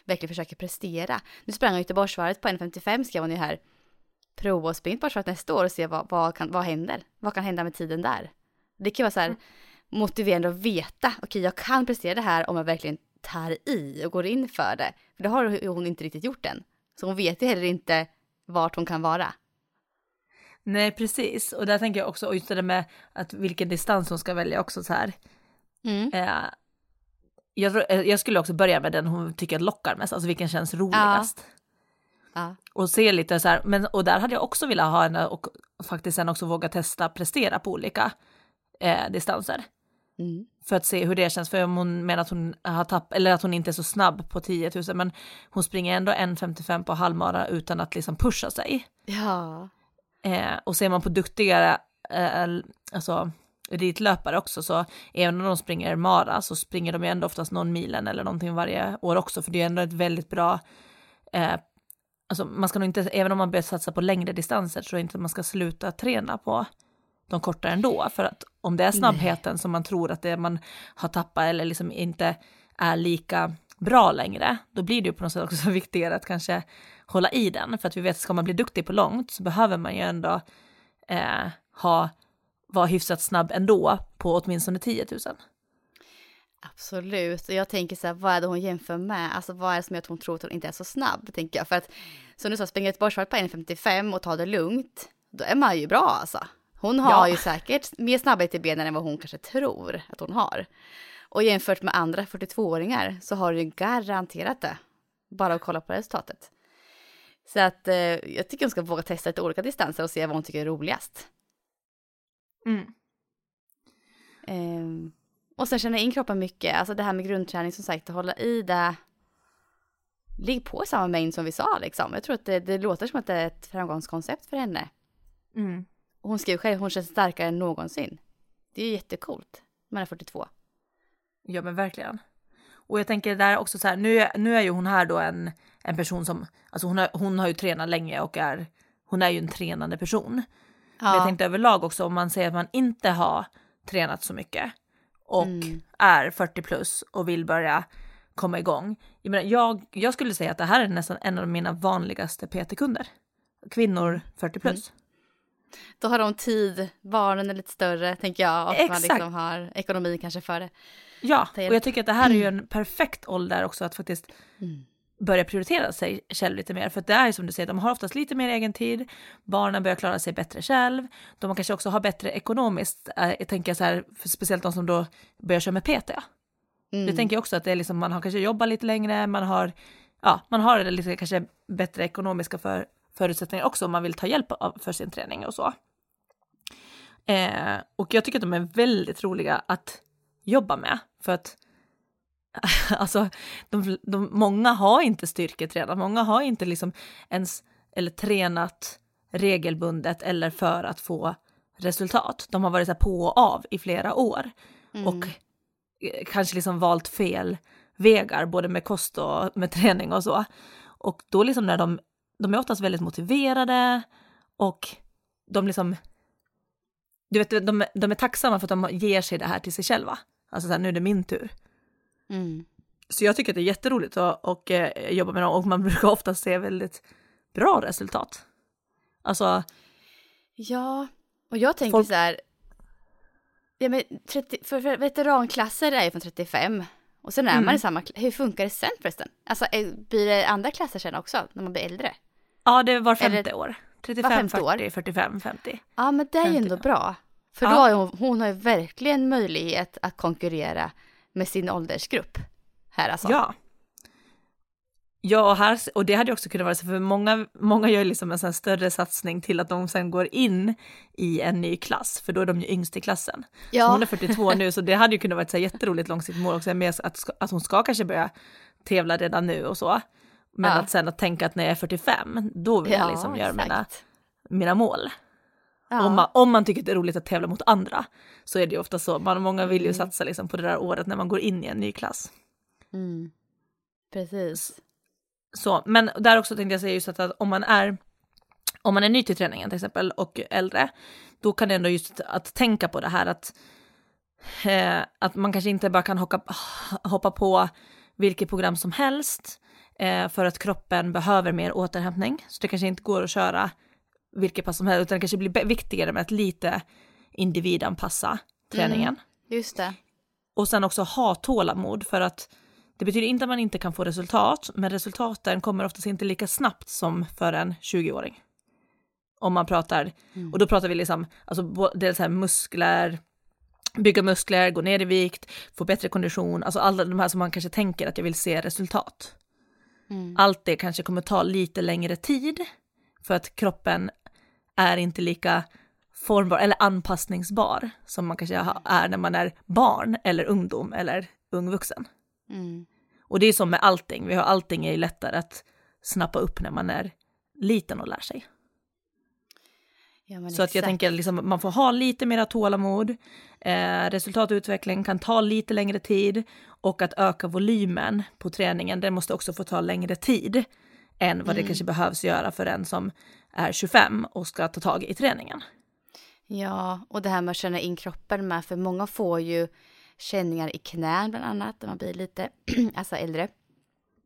verkligen försöker prestera? Nu sprang hon Göteborgsvarvet på 1.55 skrev hon ju här. Prova att springa Göteborgsvarvet nästa år och se vad, vad, kan, vad händer. Vad kan hända med tiden där? Det kan vara så här mm. Motiverande att veta. Okej, okay, jag kan prestera det här om jag verkligen tar i och går in för det. För det har hon inte riktigt gjort än. Så hon vet ju heller inte vart hon kan vara. Nej, precis. Och där tänker jag också, och just det med att vilken distans hon ska välja också så här. Mm. Eh, jag, tror, eh, jag, skulle också börja med den hon tycker lockar mest, alltså vilken känns roligast. Ja. Ja. Och se lite så här, men och där hade jag också velat ha henne och faktiskt sen också våga testa prestera på olika eh, distanser. Mm. För att se hur det känns, för om hon menar att hon har tappat, eller att hon inte är så snabb på 10 000, men hon springer ändå 1.55 på halvmara utan att liksom pusha sig. Ja. Eh, och ser man på duktiga, eh, alltså elitlöpare också, så även om de springer mara så springer de ju ändå oftast någon milen eller någonting varje år också, för det är ändå ett väldigt bra eh, alltså man ska nog inte, även om man börjar satsa på längre distanser, tror jag inte att man ska sluta träna på de korta ändå. För att om det är snabbheten Nej. som man tror att det man har tappat eller liksom inte är lika bra längre, då blir det ju på något sätt också viktigare att kanske hålla i den. För att vi vet, ska man bli duktig på långt så behöver man ju ändå eh, ha, vara hyfsat snabb ändå på åtminstone 10 000. Absolut, och jag tänker så här, vad är det hon jämför med? Alltså vad är det som gör att hon tror att hon inte är så snabb, tänker jag. För att som du sa, springa ett borstvarv på 1.55 och ta det lugnt, då är man ju bra alltså. Hon har ja. ju säkert mer snabbhet i benen än vad hon kanske tror att hon har. Och jämfört med andra 42-åringar så har du garanterat det. Bara att kolla på resultatet. Så att eh, jag tycker hon ska våga testa lite olika distanser och se vad hon tycker är roligast. Mm. Um, och sen känna in kroppen mycket, alltså det här med grundträning som sagt, att hålla i det. Ligg på samma mängd som vi sa liksom. Jag tror att det, det låter som att det är ett framgångskoncept för henne. Mm. Hon skriver själv, hon känns starkare än någonsin. Det är jättecoolt. Man är 42. Ja men verkligen. Och jag tänker där också så här, nu, nu är ju hon här då en, en person som, alltså hon har, hon har ju tränat länge och är, hon är ju en tränande person. Ja. Men jag tänkte överlag också om man säger att man inte har tränat så mycket och mm. är 40 plus och vill börja komma igång. Jag, menar, jag, jag skulle säga att det här är nästan en av mina vanligaste PT-kunder. Kvinnor 40 plus. Mm. Då har de tid, barnen är lite större tänker jag och Exakt. man liksom har ekonomi kanske för det. Ja, och jag tycker att det här är ju en perfekt ålder också att faktiskt mm. börja prioritera sig själv lite mer. För det är ju som du säger, de har oftast lite mer egen tid, barnen börjar klara sig bättre själv, de kanske också har bättre ekonomiskt, äh, jag tänker så här, speciellt de som då börjar köra med PT. Mm. Det tänker jag också att det är liksom, man har kanske jobbat lite längre, man har, ja, man har lite kanske bättre ekonomiska för, förutsättningar också om man vill ta hjälp av, för sin träning och så. Eh, och jag tycker att de är väldigt roliga att jobba med. För att alltså, de, de, många har inte styrketränat, många har inte liksom ens eller tränat regelbundet eller för att få resultat. De har varit så på och av i flera år mm. och eh, kanske liksom valt fel vägar, både med kost och med träning och så. Och då liksom när de, de är oftast väldigt motiverade och de liksom, du vet, de, de är tacksamma för att de ger sig det här till sig själva. Alltså så här, nu är det min tur. Mm. Så jag tycker att det är jätteroligt att och, eh, jobba med dem och man brukar ofta se väldigt bra resultat. Alltså. Ja, och jag tänker folk... så här. Ja, men 30, för, för veteranklasser är ju från 35 och sen är mm. man i samma, hur funkar det sen förresten? Alltså blir det andra klasser sen också när man blir äldre? Ja, det var femte Eller, år. 35, 40, år? 45, 50. Ja, men det är ju ändå bra. För ja. då har hon, hon har ju verkligen möjlighet att konkurrera med sin åldersgrupp här alltså. Ja. Ja, och, här, och det hade också kunnat vara så, för många, många gör liksom en sån större satsning till att de sen går in i en ny klass, för då är de ju yngst i klassen. Ja. Så hon är 42 nu, så det hade ju kunnat vara ett så jätteroligt långsiktigt mål också, med att, att hon ska kanske börja tävla redan nu och så. Men ja. att sen att tänka att när jag är 45, då vill ja, jag liksom göra mina, mina mål. Ja. Om, man, om man tycker det är roligt att tävla mot andra så är det ju ofta så. Man, många vill ju mm. satsa liksom på det där året när man går in i en ny klass. Mm. Precis. Så, men där också tänkte jag säga just att, att om man är om man är ny till träningen till exempel och äldre, då kan det ändå just att tänka på det här att, eh, att man kanske inte bara kan hoppa, hoppa på vilket program som helst eh, för att kroppen behöver mer återhämtning. Så det kanske inte går att köra vilket pass som helst, utan det kanske blir viktigare med att lite individanpassa träningen. Mm, just det. Och sen också ha tålamod för att det betyder inte att man inte kan få resultat, men resultaten kommer oftast inte lika snabbt som för en 20-åring. Om man pratar, mm. och då pratar vi liksom, alltså dels här muskler, bygga muskler, gå ner i vikt, få bättre kondition, alltså alla de här som man kanske tänker att jag vill se resultat. Mm. Allt det kanske kommer ta lite längre tid för att kroppen är inte lika formbar eller anpassningsbar som man kanske är när man är barn eller ungdom eller ung vuxen. Mm. Och det är som med allting, vi har allting är ju lättare att snappa upp när man är liten och lär sig. Ja, så exakt. att jag tänker liksom man får ha lite mera tålamod, eh, resultatutveckling kan ta lite längre tid och att öka volymen på träningen, det måste också få ta längre tid än vad det kanske behövs göra för en som är 25 och ska ta tag i träningen. Ja, och det här med att känna in kroppen med, för många får ju känningar i knän bland annat, när man blir lite, alltså äldre.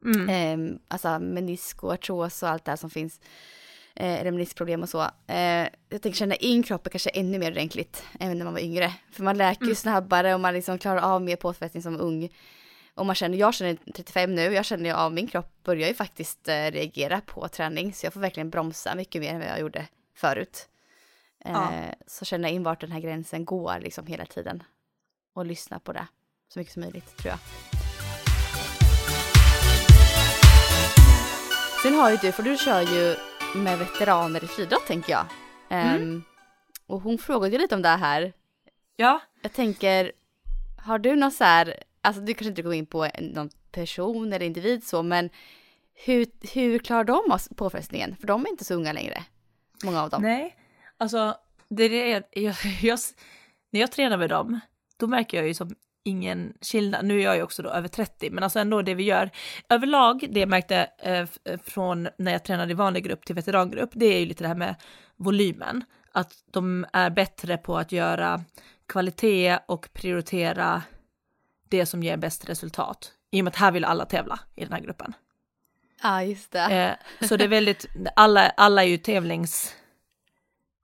Mm. Eh, alltså menisk och artros och allt det här som finns. Eh, eller meniskproblem och så. Eh, jag tänker känna in kroppen kanske ännu mer ordentligt än när man var yngre. För man läker ju Mm. snabbare och man liksom klarar av mer påfrestning som ung. Och man känner, jag känner 35 nu, jag känner ju av min kropp börjar ju faktiskt eh, reagera på träning. Så jag får verkligen bromsa mycket mer än vad jag gjorde förut. Eh, Ja. Så känna in vart den här gränsen går liksom hela tiden. Och lyssna på det så mycket som möjligt tror jag. Sen har ju du, för du kör ju med veteraner i friidrott tänker jag. Ehm, och hon frågade ju lite om det här. Ja, Jag tänker, har du någon så här, alltså du kanske inte går in på någon person eller individ så, men hur, hur klarar de oss påfrestningen? För de är inte så unga längre, många av dem. nej, alltså det är jag, jag, jag, när jag tränar med dem, då märker jag ju som ingen skillnad. Nu är jag ju också då över 30, men alltså ändå det vi gör överlag, det jag märkte eh, f- från när jag tränade i vanlig grupp till veterangrupp, det är ju lite det här med volymen. Att de är bättre på att göra kvalitet och prioritera det som ger bäst resultat. I och med att här vill alla tävla i den här gruppen. Ja, just det. Eh, så det är väldigt, alla, alla är ju tävlings...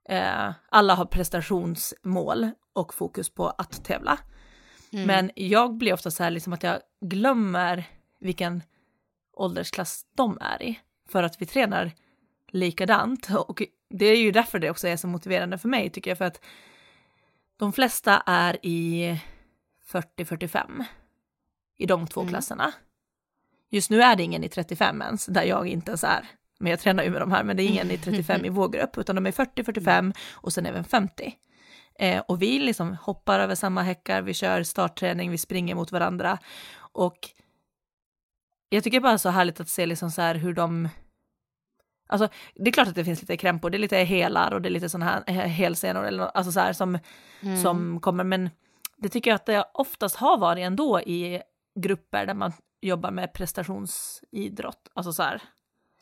Eh, alla har prestationsmål och fokus på att tävla. Mm. Men jag blir ofta så här liksom att jag glömmer vilken åldersklass de är i. För att vi tränar likadant. Och det är ju därför det också är så motiverande för mig tycker jag. För att de flesta är i 40-45 i de två Mm. klasserna. Just nu är det ingen i 35 ens, där jag inte ens är. Men jag tränar ju med de här, men det är ingen i 35 i vår grupp, utan de är 40, 45 och sen även 50. Eh, och vi liksom hoppar över samma häckar, vi kör startträning, vi springer mot varandra. Och jag tycker bara så härligt att se liksom så här hur de... Alltså det är klart att det finns lite krämpor, det är lite helar och det är lite sådana här eh, helsenor eller alltså så här som, Mm. som kommer, men det tycker jag att det oftast har varit ändå i grupper där man jobbar med prestationsidrott. Alltså så här,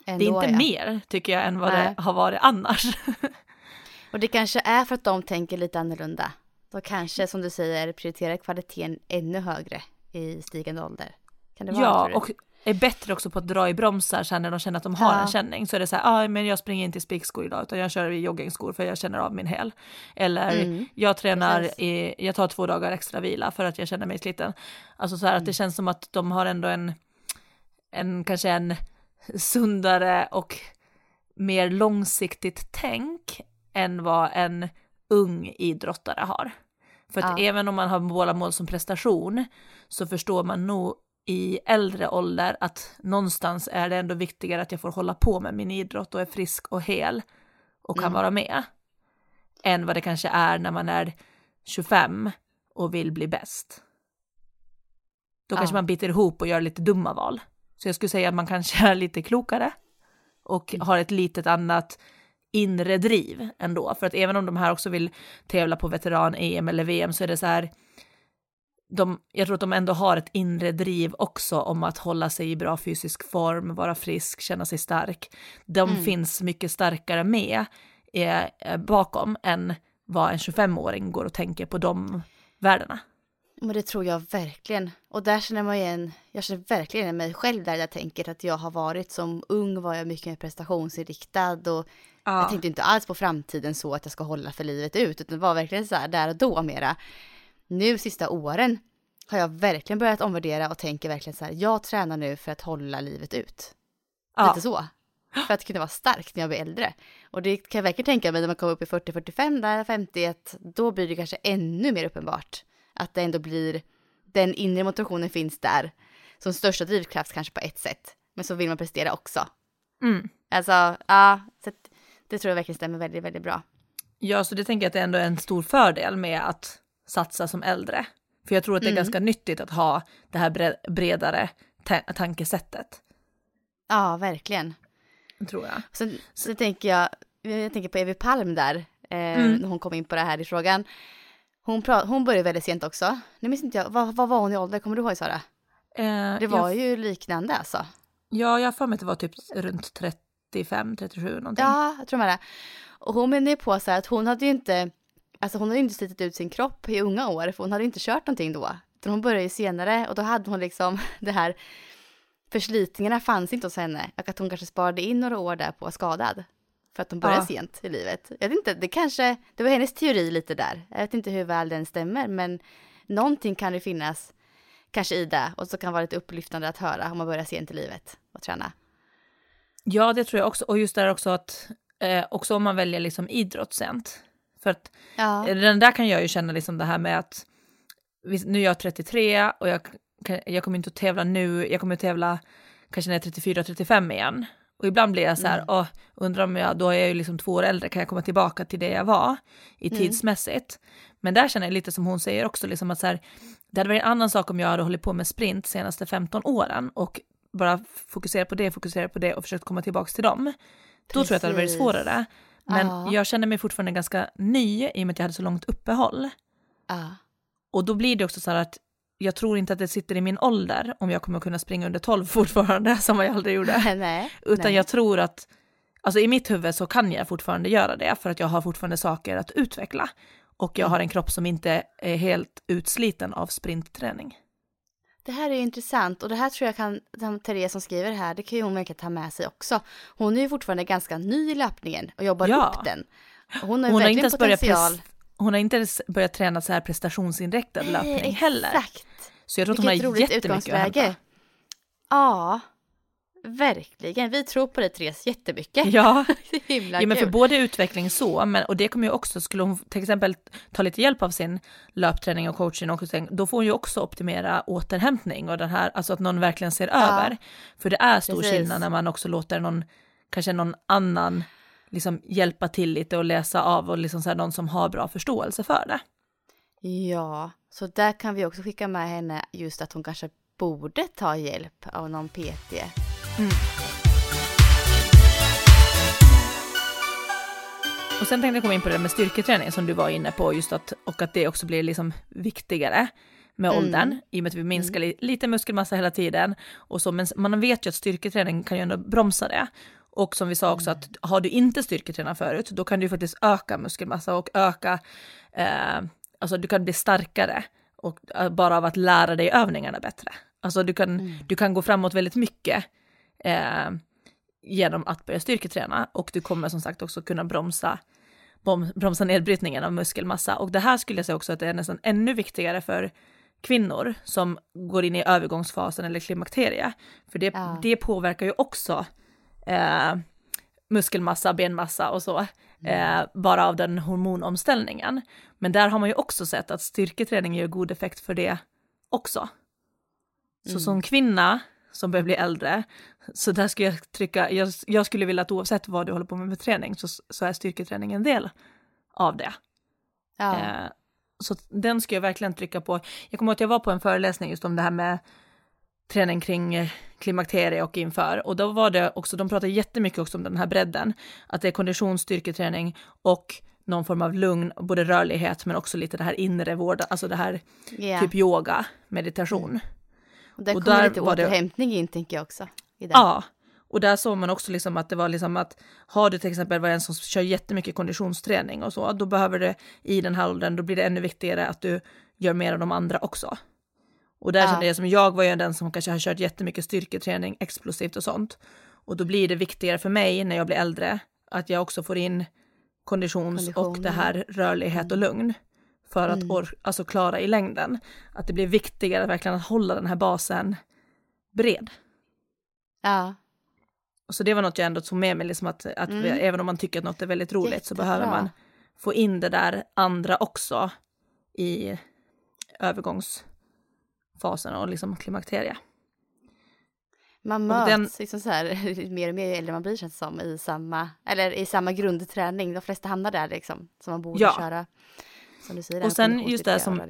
det är Ändå, inte ja. mer tycker jag än vad Nej. det har varit annars. Och det kanske är för att de tänker lite annorlunda. De kanske, som du säger, prioriterar kvaliteten ännu högre i stigande ålder. Kan det vara ja, du? och är bättre också på att dra i bromsar sen när de känner att de har Ja. en känning. Så är det så här, ah, men jag springer inte i spikskor idag utan jag kör i joggingskor för jag känner av min häl. Eller Mm. jag tränar, i, jag tar två dagar extra vila för att jag känner mig sliten. Alltså så här att Mm. det känns som att de har ändå en, en kanske en sundare och mer långsiktigt tänk än vad en ung idrottare har. För att Ja. även om man har båda mål som prestation så förstår man nog i äldre ålder att någonstans är det ändå viktigare att jag får hålla på med min idrott och är frisk och hel och kan Mm. vara med. Än vad det kanske är när man är 25 och vill bli bäst. Då Ja. kanske man biter ihop och gör lite dumma val. Så jag skulle säga att man kanske är lite klokare och Mm. har ett litet annat inre driv ändå. För att även om de här också vill tävla på veteran-EM eller VM så är det så här, de, jag tror att de ändå har ett inre driv också om att hålla sig i bra fysisk form, vara frisk, känna sig stark. De Mm. finns mycket starkare med eh, bakom än vad en 25-åring går och tänker på de värdena. Men det tror jag verkligen. Och där känner man igen, jag känner verkligen igen mig själv där jag tänker att jag har varit som ung var jag mycket mer prestationsinriktad och jag tänkte inte alls på framtiden så att jag ska hålla för livet ut utan var verkligen så här där och då mera. Nu sista åren har jag verkligen börjat omvärdera och tänker verkligen så här, jag tränar nu för att hålla livet ut. Ja. Lite så. För att kunna vara stark när jag blir äldre. Och det kan jag verkligen tänka mig när man kommer upp i 40-45, där 51, då blir det kanske ännu mer uppenbart. Att det ändå blir, den inre motivationen finns där. Som största drivkraft kanske på ett sätt. Men så vill man prestera också. Mm. Alltså, ja, så det tror jag verkligen stämmer väldigt, väldigt bra. Ja, så det tänker jag att det ändå är en stor fördel med att satsa som äldre. För jag tror att det är Mm. ganska nyttigt att ha det här bre- bredare ta- tankesättet, Ja, verkligen. tror jag. Sen, så tänker jag, jag tänker på Evi Palm där, eh, Mm. när hon kom in på det här i frågan. Hon, pra- hon började väldigt sent också. Nu minns inte jag, vad, vad var hon i ålder? Kommer du ihåg Sara? Eh, Det var jag, ju liknande alltså. Ja, jag har för mig att det var typ runt 35, 37 någonting. Ja, jag tror med det. Och hon menar ju på så här att hon hade ju inte, alltså hon hade ju inte slitit ut sin kropp i unga år, för hon hade ju inte kört någonting då. Utan hon började ju senare och då hade hon liksom det här, förslitningarna fanns inte hos henne. Och att hon kanske sparade in några år där på att vara skadad. För att hon började ja. sent i livet. Jag vet inte, det kanske, det var hennes teori lite där. Jag vet inte hur väl den stämmer, men någonting kan det finnas kanske i det. Och så kan det vara lite upplyftande att höra om man börjar sent i livet och träna. Ja, det tror jag också. Och just det också att, eh, också om man väljer liksom idrott sent. För att ja. den där kan jag ju känna liksom det här med att, nu är jag 33 och jag, jag kommer inte att tävla nu, jag kommer att tävla kanske när jag är 34-35 igen. Och ibland blir jag så här, mm. åh, undrar om jag, då är jag ju liksom två år äldre, kan jag komma tillbaka till det jag var i mm. tidsmässigt? Men där känner jag lite som hon säger också, liksom att så här, det hade varit en annan sak om jag hade hållit på med sprint de senaste 15 åren och bara fokusera på det, fokusera på det och försökt komma tillbaka till dem. Precis. Då tror jag att det hade varit svårare. Men ah. jag känner mig fortfarande ganska ny i och med att jag hade så långt uppehåll. Ah. Och då blir det också så här att jag tror inte att det sitter i min ålder om jag kommer kunna springa under 12 fortfarande som jag aldrig gjorde. nej, Utan nej. jag tror att, alltså i mitt huvud så kan jag fortfarande göra det för att jag har fortfarande saker att utveckla. Och jag mm. har en kropp som inte är helt utsliten av sprintträning. Det här är intressant och det här tror jag kan, Therese som skriver här, det kan ju hon verkligen ta med sig också. Hon är ju fortfarande ganska ny i löpningen och jobbar ja. upp den. Hon har, hon har inte potential. Hon har inte börjat träna så här prestationsinriktad löpning exakt. heller. Så jag tror att hon har jättemycket att hämta. Ja, Verkligen, vi tror på det Therese jättemycket. Ja, Himla ja men för både utveckling så, men, och det kommer ju också, skulle hon till exempel ta lite hjälp av sin löpträning och coaching, och då får hon ju också optimera återhämtning och den här, alltså att någon verkligen ser ja. över. För det är stor Precis. skillnad när man också låter någon, kanske någon annan, liksom hjälpa till lite och läsa av och liksom så här, någon som har bra förståelse för det. Ja, så där kan vi också skicka med henne just att hon kanske borde ta hjälp av någon PT Mm. Och sen tänkte jag komma in på det med styrketräning som du var inne på, just att, och att det också blir liksom viktigare med mm. åldern, i och med att vi minskar mm. lite muskelmassa hela tiden. Och så, men man vet ju att styrketräning kan ju ändå bromsa det. Och som vi sa också att har du inte styrketränat förut, då kan du faktiskt öka muskelmassa och öka, eh, alltså du kan bli starkare och eh, bara av att lära dig övningarna bättre. Alltså du kan, mm. du kan gå framåt väldigt mycket eh, genom att börja styrketräna och du kommer som sagt också kunna bromsa, bromsa nedbrytningen av muskelmassa. Och det här skulle jag säga också att det är nästan ännu viktigare för kvinnor som går in i övergångsfasen eller klimakterie. För det, ja. det påverkar ju också eh, muskelmassa, benmassa och så, mm. eh, bara av den hormonomställningen. Men där har man ju också sett att styrketräning ger god effekt för det också. Så mm. som kvinna som börjar bli äldre. Så där skulle jag trycka, jag, jag skulle vilja att oavsett vad du håller på med med träning så, så är styrketräning en del av det. Ja. Eh, så den ska jag verkligen trycka på. Jag kommer ihåg att jag var på en föreläsning just om det här med träning kring eh, klimakterie och inför. Och då var det också, de pratade jättemycket också om den här bredden, att det är konditionsstyrketräning och någon form av lugn, både rörlighet men också lite det här inre vård, alltså det här yeah. typ yoga, meditation. Mm. Och där och kommer där lite återhämtning det... in tänker jag också. Ja, och där såg man också liksom att det var liksom att har du till exempel var en som kör jättemycket konditionsträning och så, då behöver det i den här åldern, då blir det ännu viktigare att du gör mer av de andra också. Och där ja. kände jag som jag var ju den som kanske har kört jättemycket styrketräning, explosivt och sånt. Och då blir det viktigare för mig när jag blir äldre att jag också får in konditions Kondition. och det här rörlighet och lugn för att mm. alltså klara i längden. Att det blir viktigare verkligen att hålla den här basen bred. Ja. Och så det var något jag ändå tog med mig, liksom att, att mm. vi, även om man tycker att något är väldigt roligt Jättebra. så behöver man få in det där andra också i övergångsfasen och liksom klimakterie. Man möts den... liksom så här, mer och mer äldre man blir känns som i samma, eller i samma grundträning. De flesta hamnar där liksom, som man borde ja. köra. Som du säger, och sen just det som,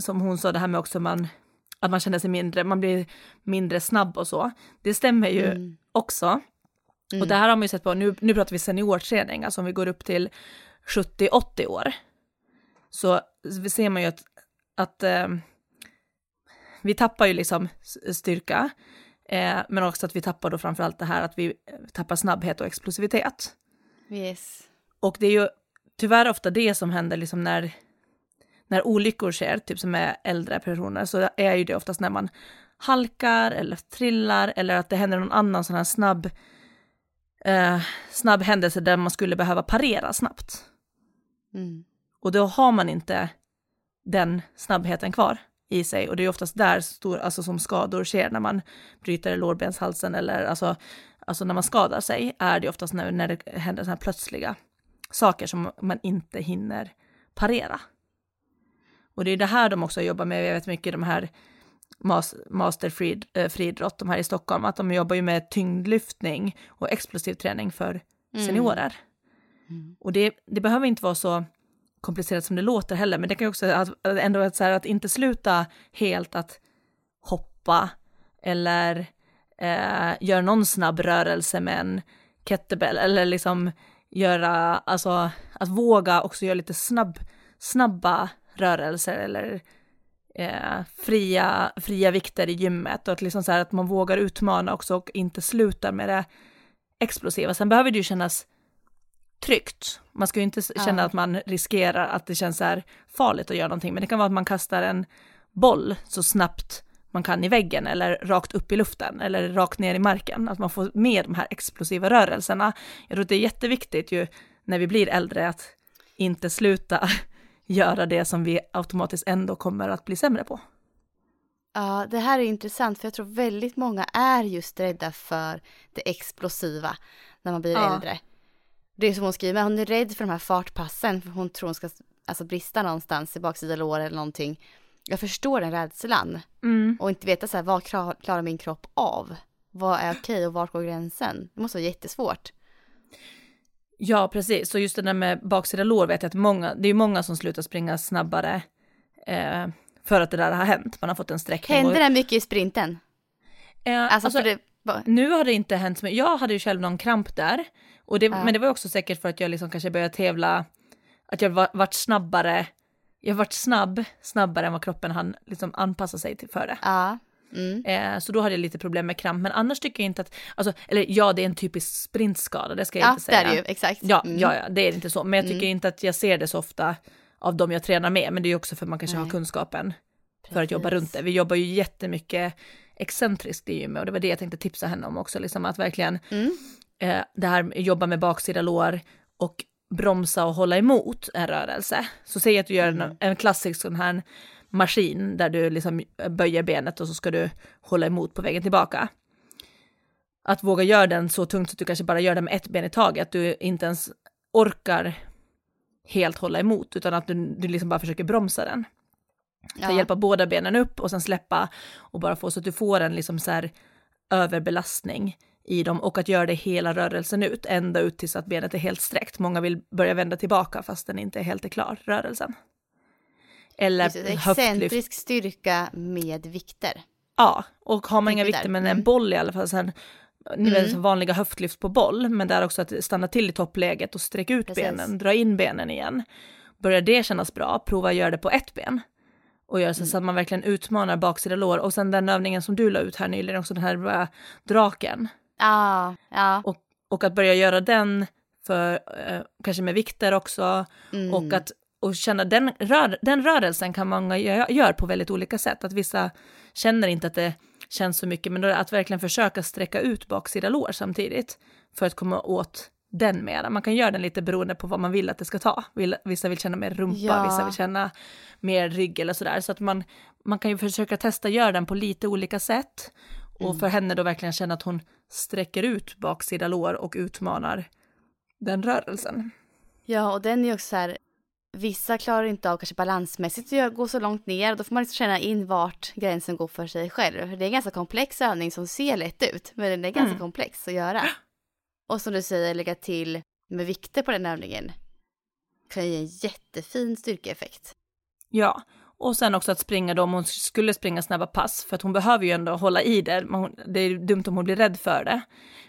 som hon sa, det här med också man, att man känner sig mindre, man blir mindre snabb och så. Det stämmer ju mm. också. Mm. Och det här har man ju sett på, nu, nu pratar vi seniorträning, alltså om vi går upp till 70-80 år. Så ser man ju att, att eh, vi tappar ju liksom styrka Eh, men också att vi tappar då framförallt det här att vi tappar snabbhet och explosivitet. Yes. Och det är ju tyvärr ofta det som händer liksom när, när olyckor sker, typ som är äldre personer, så är ju det oftast när man halkar eller trillar eller att det händer någon annan sån här snabb, eh, snabb händelse där man skulle behöva parera snabbt. Mm. Och då har man inte den snabbheten kvar i sig och det är oftast där stor, alltså som skador sker när man bryter lårbenshalsen eller alltså, alltså när man skadar sig är det oftast när, när det händer sådana här plötsliga saker som man inte hinner parera. Och det är det här de också jobbar med, jag vet mycket de här Master Fried, äh, Friidrott, de här i Stockholm, att de jobbar ju med tyngdlyftning och explosiv träning för mm. seniorer. Mm. Mm. Och det, det behöver inte vara så komplicerat som det låter heller, men det kan ju också att, ändå att, så här, att inte sluta helt att hoppa eller eh, göra någon snabb rörelse med en kettlebell eller liksom göra, alltså att våga också göra lite snabb, snabba rörelser eller eh, fria, fria vikter i gymmet och att liksom så här att man vågar utmana också och inte slutar med det explosiva. Sen behöver det ju kännas tryggt. Man ska ju inte känna ja. att man riskerar att det känns så här farligt att göra någonting, men det kan vara att man kastar en boll så snabbt man kan i väggen eller rakt upp i luften eller rakt ner i marken, att man får med de här explosiva rörelserna. Jag tror att det är jätteviktigt ju när vi blir äldre att inte sluta göra det som vi automatiskt ändå kommer att bli sämre på. Ja, det här är intressant för jag tror väldigt många är just rädda för det explosiva när man blir ja. äldre. Det är som hon skriver, hon är rädd för de här fartpassen för hon tror hon ska alltså, brista någonstans i baksida lår eller någonting. Jag förstår den rädslan mm. och inte veta så här, vad klarar min kropp av? Vad är okej och vart går gränsen? Det måste vara jättesvårt. Ja, precis. Så just det där med baksida lår vet jag att många, det är många som slutar springa snabbare eh, för att det där har hänt. Man har fått en sträckning. Händer och... det mycket i sprinten? Eh, alltså, alltså det... Nu har det inte hänt så mycket. Jag hade ju själv någon kramp där. Och det, ja. Men det var också säkert för att jag liksom kanske började tävla, att jag var, vart snabbare, jag vart snabb, snabbare än vad kroppen hann liksom anpassa sig till för det. Ja. Mm. Eh, så då hade jag lite problem med kramp, men annars tycker jag inte att, alltså, eller ja det är en typisk sprintskada, det ska jag ja, inte säga. Ja det är det ju, exakt. Ja, mm. ja, ja, det är inte så, men jag tycker mm. inte att jag ser det så ofta av de jag tränar med, men det är ju också för att man kanske Nej. har kunskapen Precis. för att jobba runt det. Vi jobbar ju jättemycket excentriskt i gymmet och det var det jag tänkte tipsa henne om också, liksom att verkligen mm. Eh, det här jobba med baksida lår och bromsa och hålla emot en rörelse. Så säg att du gör en, mm. en klassisk sån här maskin där du liksom böjer benet och så ska du hålla emot på vägen tillbaka. Att våga göra den så tungt att du kanske bara gör den med ett ben i taget, att du inte ens orkar helt hålla emot, utan att du, du liksom bara försöker bromsa den. Ja. hjälpa båda benen upp och sen släppa och bara få så att du får en liksom så här överbelastning i dem och att göra det hela rörelsen ut, ända ut tills att benet är helt sträckt. Många vill börja vända tillbaka fast den inte är helt är klar, rörelsen. Eller excentrisk styrka med vikter. Ja, och har man inga vikter men en mm. boll i alla fall, sen, ni vet mm. vanliga höftlyft på boll, men där också att stanna till i toppläget och sträcka ut Precis. benen, dra in benen igen. Börjar det kännas bra, prova att göra det på ett ben. Och göra så, mm. så att man verkligen utmanar baksida lår. Och sen den övningen som du la ut här nyligen, också den här draken. Ja, ja. Och, och att börja göra den för, uh, kanske med vikter också. Mm. Och att och känna den, rör, den rörelsen kan många göra på väldigt olika sätt. Att vissa känner inte att det känns så mycket, men att verkligen försöka sträcka ut baksida lår samtidigt för att komma åt den mera. Man kan göra den lite beroende på vad man vill att det ska ta. Vissa vill känna mer rumpa, ja. vissa vill känna mer rygg eller sådär. Så att man, man kan ju försöka testa göra den på lite olika sätt. Och mm. för henne då verkligen känna att hon sträcker ut baksida lår och utmanar den rörelsen. Ja, och den är också så här, Vissa klarar inte av kanske balansmässigt att gå så långt ner. Då får man liksom känna in vart gränsen går för sig själv. Det är en ganska komplex övning som ser lätt ut, men det är ganska mm. komplex att göra. Och som du säger, lägga till med vikter på den övningen kan ge en jättefin styrkeeffekt. Ja, och sen också att springa då om hon skulle springa snabba pass, för att hon behöver ju ändå hålla i det. Det är dumt om hon blir rädd för det.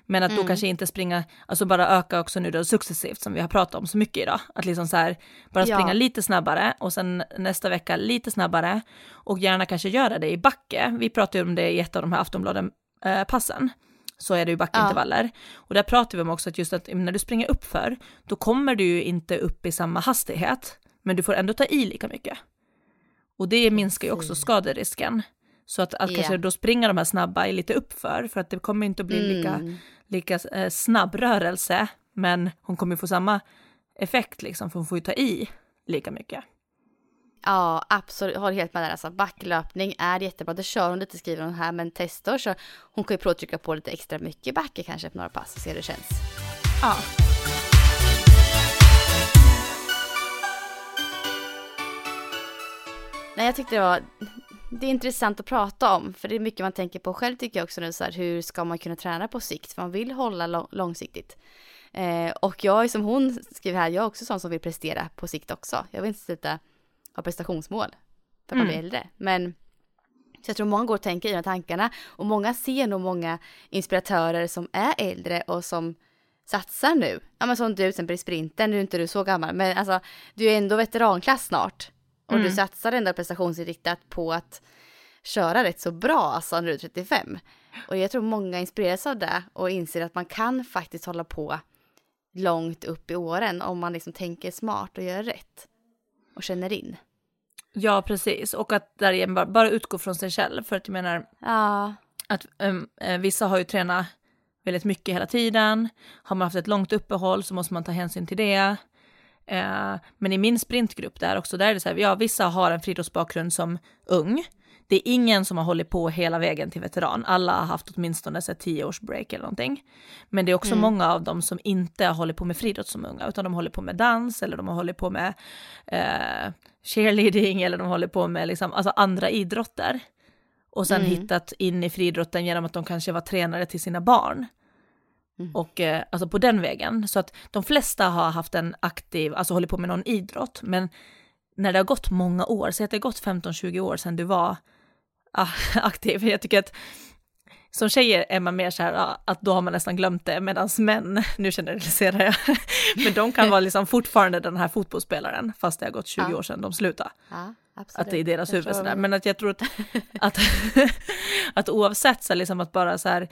Men att mm. då kanske inte springa, alltså bara öka också nu då successivt som vi har pratat om så mycket idag. Att liksom så här, bara springa ja. lite snabbare och sen nästa vecka lite snabbare och gärna kanske göra det i backe. Vi pratade ju om det i ett av de här Aftonbladen eh, passen så är det ju backintervaller. Ja. Och där pratar vi om också att just att när du springer upp för, då kommer du ju inte upp i samma hastighet, men du får ändå ta i lika mycket. Och det minskar ju också skaderisken. Så att, att yeah. kanske då springa de här snabba är lite uppför, för att det kommer inte att bli mm. lika, lika eh, snabb rörelse, men hon kommer få samma effekt liksom, för hon får ju ta i lika mycket. Ja, absolut. Håller helt med där. Alltså, backlöpning är jättebra. Det kör hon lite, skriver hon här, men testa och kör. Hon kan ju prova att trycka på lite extra mycket backe kanske på några pass och se hur det känns. Ja. Nej, jag tyckte det var det är intressant att prata om, för det är mycket man tänker på själv tycker jag också nu så här, hur ska man kunna träna på sikt? För man vill hålla långsiktigt. Eh, och jag är som hon skriver här, jag är också sån som vill prestera på sikt också. Jag vill inte sluta ha prestationsmål för att man blir mm. äldre. Men så jag tror många går och tänker i de här tankarna och många ser nog många inspiratörer som är äldre och som satsar nu. Ja men som du till exempel i sprinten, nu är inte du så gammal, men alltså du är ändå veteranklass snart. Och mm. du satsar ändå prestationsinriktat på att köra rätt så bra alltså när du är 35. Och jag tror många inspireras av det och inser att man kan faktiskt hålla på långt upp i åren om man liksom tänker smart och gör rätt och känner in. Ja, precis. Och att därigenom bara, bara utgå från sig själv. För att jag menar ja. att um, vissa har ju tränat väldigt mycket hela tiden. Har man haft ett långt uppehåll så måste man ta hänsyn till det. Uh, men i min sprintgrupp där också, där är det så här, ja vissa har en friidrottsbakgrund som ung det är ingen som har hållit på hela vägen till veteran. Alla har haft åtminstone så tio års break eller någonting. Men det är också mm. många av dem som inte har hållit på med friidrott som unga, utan de håller på med dans eller de har hållit på med eh, cheerleading eller de håller på med liksom, alltså andra idrotter. Och sen mm. hittat in i friidrotten genom att de kanske var tränare till sina barn. Mm. Och eh, alltså på den vägen. Så att de flesta har haft en aktiv, alltså hållit på med någon idrott. Men när det har gått många år, så att det har gått 15-20 år sedan du var aktiv. Jag tycker att som tjejer är man mer så här att då har man nästan glömt det, medan män, nu generaliserar jag, men de kan vara liksom fortfarande den här fotbollsspelaren, fast det har gått 20 ja. år sedan de slutade. Ja, att det är deras huvud sådär, men att jag tror att, att, att oavsett så liksom att bara så här,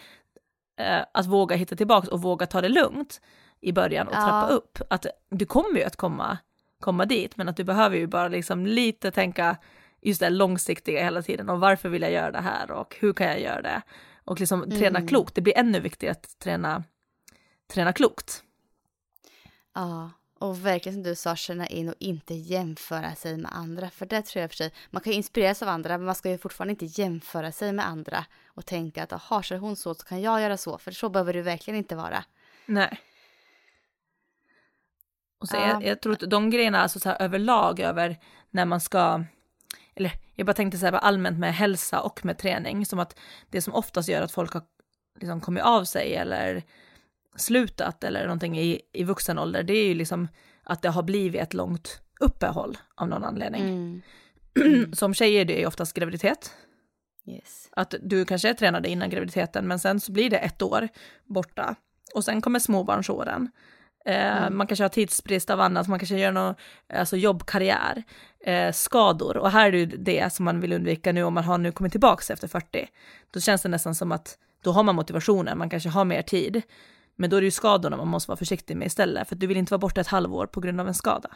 eh, att våga hitta tillbaka och våga ta det lugnt i början och ja. trappa upp, att du kommer ju att komma, komma dit, men att du behöver ju bara liksom lite tänka, just det långsiktiga hela tiden och varför vill jag göra det här och hur kan jag göra det? Och liksom mm. träna klokt, det blir ännu viktigare att träna, träna klokt. Ja, och verkligen som du sa, känna in och inte jämföra sig med andra. För det tror jag för sig, man kan inspireras av andra, men man ska ju fortfarande inte jämföra sig med andra och tänka att jaha, kör hon så, så kan jag göra så, för så behöver det verkligen inte vara. Nej. Och så ja. jag, jag tror att de grejerna, alltså så här överlag över när man ska eller jag bara tänkte så här allmänt med hälsa och med träning, som att det som oftast gör att folk har liksom kommit av sig eller slutat eller någonting i, i vuxen ålder, det är ju liksom att det har blivit ett långt uppehåll av någon anledning. Mm. Mm. Som tjejer det är ju oftast graviditet. Yes. Att du kanske tränade innan graviditeten men sen så blir det ett år borta och sen kommer småbarnsåren Eh, mm. Man kanske har tidsbrist av annat, man kanske gör någon alltså jobbkarriär, eh, skador. Och här är det det som man vill undvika nu om man har nu kommit tillbaka efter 40. Då känns det nästan som att då har man motivationen, man kanske har mer tid. Men då är det ju skadorna man måste vara försiktig med istället, för du vill inte vara borta ett halvår på grund av en skada.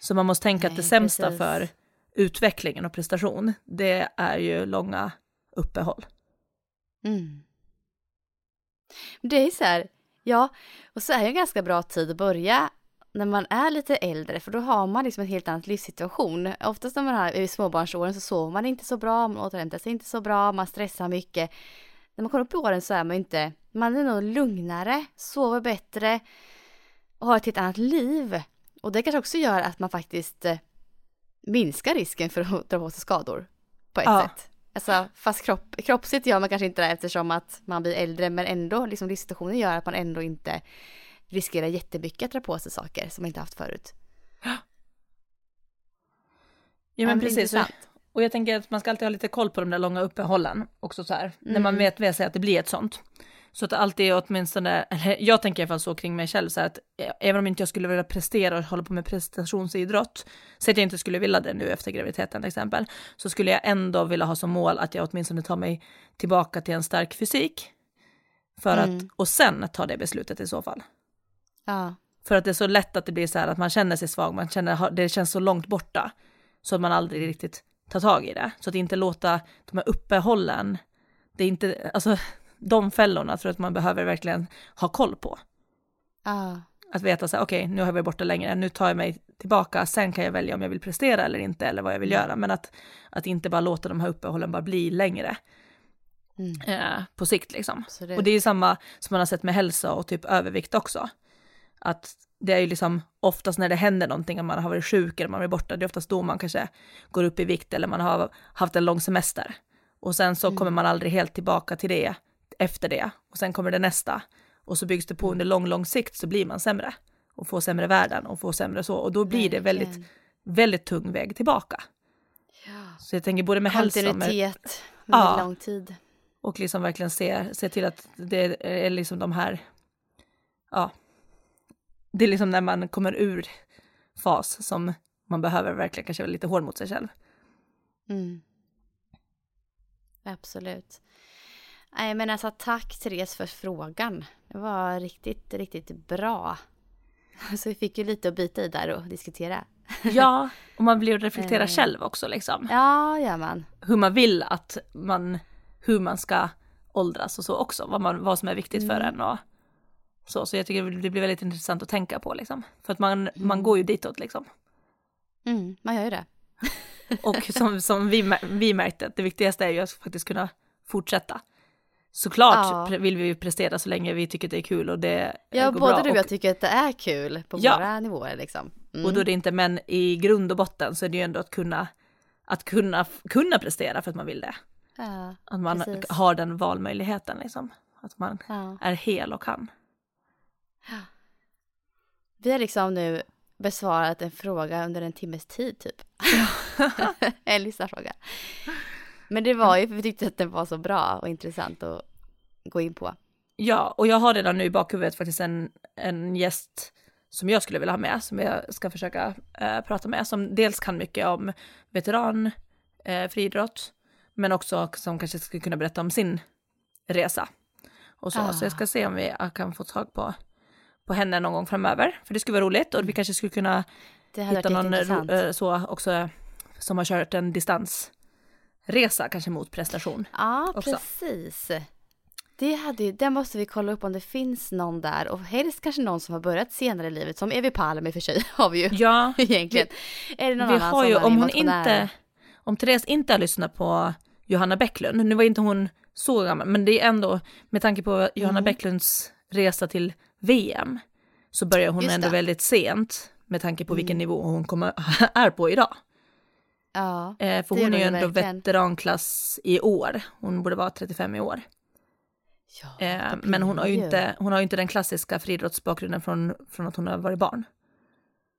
Så man måste tänka Nej, att det sämsta precis. för utvecklingen och prestation, det är ju långa uppehåll. Mm. Det är så här, Ja, och så är det en ganska bra tid att börja när man är lite äldre för då har man liksom en helt annan livssituation. Oftast när man är i småbarnsåren så sover man inte så bra, man återhämtar sig inte så bra, man stressar mycket. När man kommer upp i åren så är man inte, man är nog lugnare, sover bättre och har ett helt annat liv. Och det kanske också gör att man faktiskt eh, minskar risken för att dra på sig skador på ett ja. sätt. Alltså, fast kropp, kroppsligt gör man kanske inte det eftersom att man blir äldre, men ändå, liksom livssituationen gör att man ändå inte riskerar jättemycket att dra på sig saker som man inte haft förut. Ja men precis. Och jag tänker att man ska alltid ha lite koll på de där långa uppehållen också så här. Mm. När man mm. vet med sig att det blir ett sånt. Så att alltid åtminstone, eller jag tänker i alla fall så kring mig själv, så att även om inte jag skulle vilja prestera och hålla på med prestationsidrott, så att jag inte skulle vilja det nu efter graviditeten till exempel, så skulle jag ändå vilja ha som mål att jag åtminstone tar mig tillbaka till en stark fysik. För mm. att, och sen ta det beslutet i så fall. Ja. För att det är så lätt att det blir så här att man känner sig svag, man känner, det känns så långt borta, så att man aldrig riktigt tar tag i det. Så att inte låta de här uppehållen, det är inte, alltså de fällorna tror jag att man behöver verkligen ha koll på. Ah. Att veta så här, okej, okay, nu har jag varit borta längre, nu tar jag mig tillbaka, sen kan jag välja om jag vill prestera eller inte, eller vad jag vill mm. göra, men att, att inte bara låta de här uppehållen bara bli längre. Mm. Eh, på sikt liksom. Det... Och det är ju samma som man har sett med hälsa och typ övervikt också. Att det är ju liksom oftast när det händer någonting, om man har varit sjuk eller man varit borta, det är oftast då man kanske går upp i vikt eller man har haft en lång semester. Och sen så mm. kommer man aldrig helt tillbaka till det efter det och sen kommer det nästa och så byggs det på under lång, lång sikt så blir man sämre och får sämre värden och får sämre så och då blir det väldigt, väldigt tung väg tillbaka. Ja. Så jag tänker både med hälsa med, med ja, lång tid. Och liksom verkligen se, se till att det är liksom de här, ja, det är liksom när man kommer ur fas som man behöver verkligen kanske vara lite hård mot sig själv. Mm. Absolut. Nej men alltså tack Therese för frågan. Det var riktigt, riktigt bra. Så vi fick ju lite att bita i där och diskutera. Ja, och man blir att reflektera eh. själv också liksom. Ja, gör man. Hur man vill att man, hur man ska åldras och så också, vad, man, vad som är viktigt mm. för en och så. Så jag tycker det blir väldigt intressant att tänka på liksom. För att man, mm. man går ju ditåt liksom. Mm, man gör ju det. och som, som vi, vi märkte, det viktigaste är ju att faktiskt kunna fortsätta. Såklart ja. vill vi prestera så länge vi tycker det är kul och det Ja, går både bra. du och jag tycker att det är kul på ja. våra nivåer liksom. Mm. Och då är det inte, men i grund och botten så är det ju ändå att kunna, att kunna, kunna prestera för att man vill det. Ja, att man precis. har den valmöjligheten liksom. Att man ja. är hel och kan. Vi har liksom nu besvarat en fråga under en timmes tid typ. en lyssnarfråga. Men det var ju för vi tyckte att den var så bra och intressant att gå in på. Ja, och jag har redan nu i bakhuvudet faktiskt en, en gäst som jag skulle vilja ha med, som jag ska försöka eh, prata med, som dels kan mycket om veteran, eh, friidrott, men också som kanske skulle kunna berätta om sin resa. Och så, ah. så jag ska se om vi kan få tag på, på henne någon gång framöver, för det skulle vara roligt och vi kanske skulle kunna hitta någon eh, så också som har kört en distans resa kanske mot prestation. Ja, också. precis. Det, hade, det måste vi kolla upp om det finns någon där och helst kanske någon som har börjat senare i livet som Evi Palm i och för sig har vi ju ja, egentligen. Vi, är det någon vi annan har ju, om hon inte, om Therese inte har lyssnat på Johanna Bäcklund, nu var inte hon så gammal, men det är ändå med tanke på Johanna mm. Bäcklunds resa till VM så börjar hon ändå väldigt sent med tanke på vilken mm. nivå hon kommer, är på idag. Ja, eh, för hon är ju ändå verkligen. veteranklass i år. Hon borde vara 35 i år. Ja, eh, men hon har ju inte, hon har inte den klassiska friidrottsbakgrunden från, från att hon har varit barn.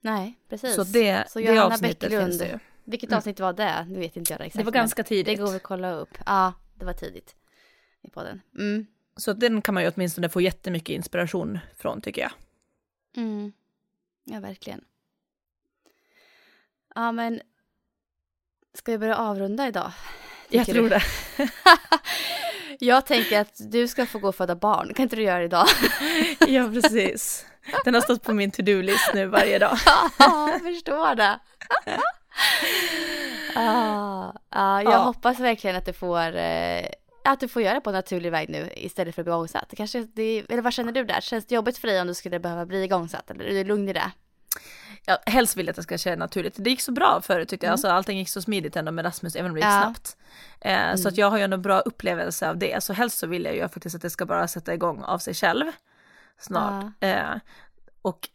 Nej, precis. Så det, Så det avsnittet Bäcklund, finns det ju. Vilket mm. avsnitt var det? Nu vet inte jag det exakt. Det var ganska tidigt. Det går väl att kolla upp. Ja, det var tidigt i podden. Mm. Så den kan man ju åtminstone få jättemycket inspiration från tycker jag. Mm. Ja, verkligen. Ja, men Ska vi börja avrunda idag? Jag tror du? det. jag tänker att du ska få gå och föda barn, kan inte du göra det idag? ja, precis. Den har stått på min to-do-list nu varje dag. ja, jag förstår det. ah, ah, jag ja. hoppas verkligen att du får eh, att du får göra det på en naturlig väg nu istället för att bli igångsatt. Kanske det, eller vad känner du där? Känns det jobbigt för dig om du skulle behöva bli igångsatt eller är du lugn i det? Ja, helst vill jag att det ska kännas naturligt. Det gick så bra förut tyckte jag, mm. alltså allting gick så smidigt ändå med Rasmus, även om det gick ja. snabbt. Eh, mm. Så att jag har ju ändå bra upplevelse av det, så helst så vill jag ju faktiskt att det ska bara sätta igång av sig själv snart. Ja. Eh, och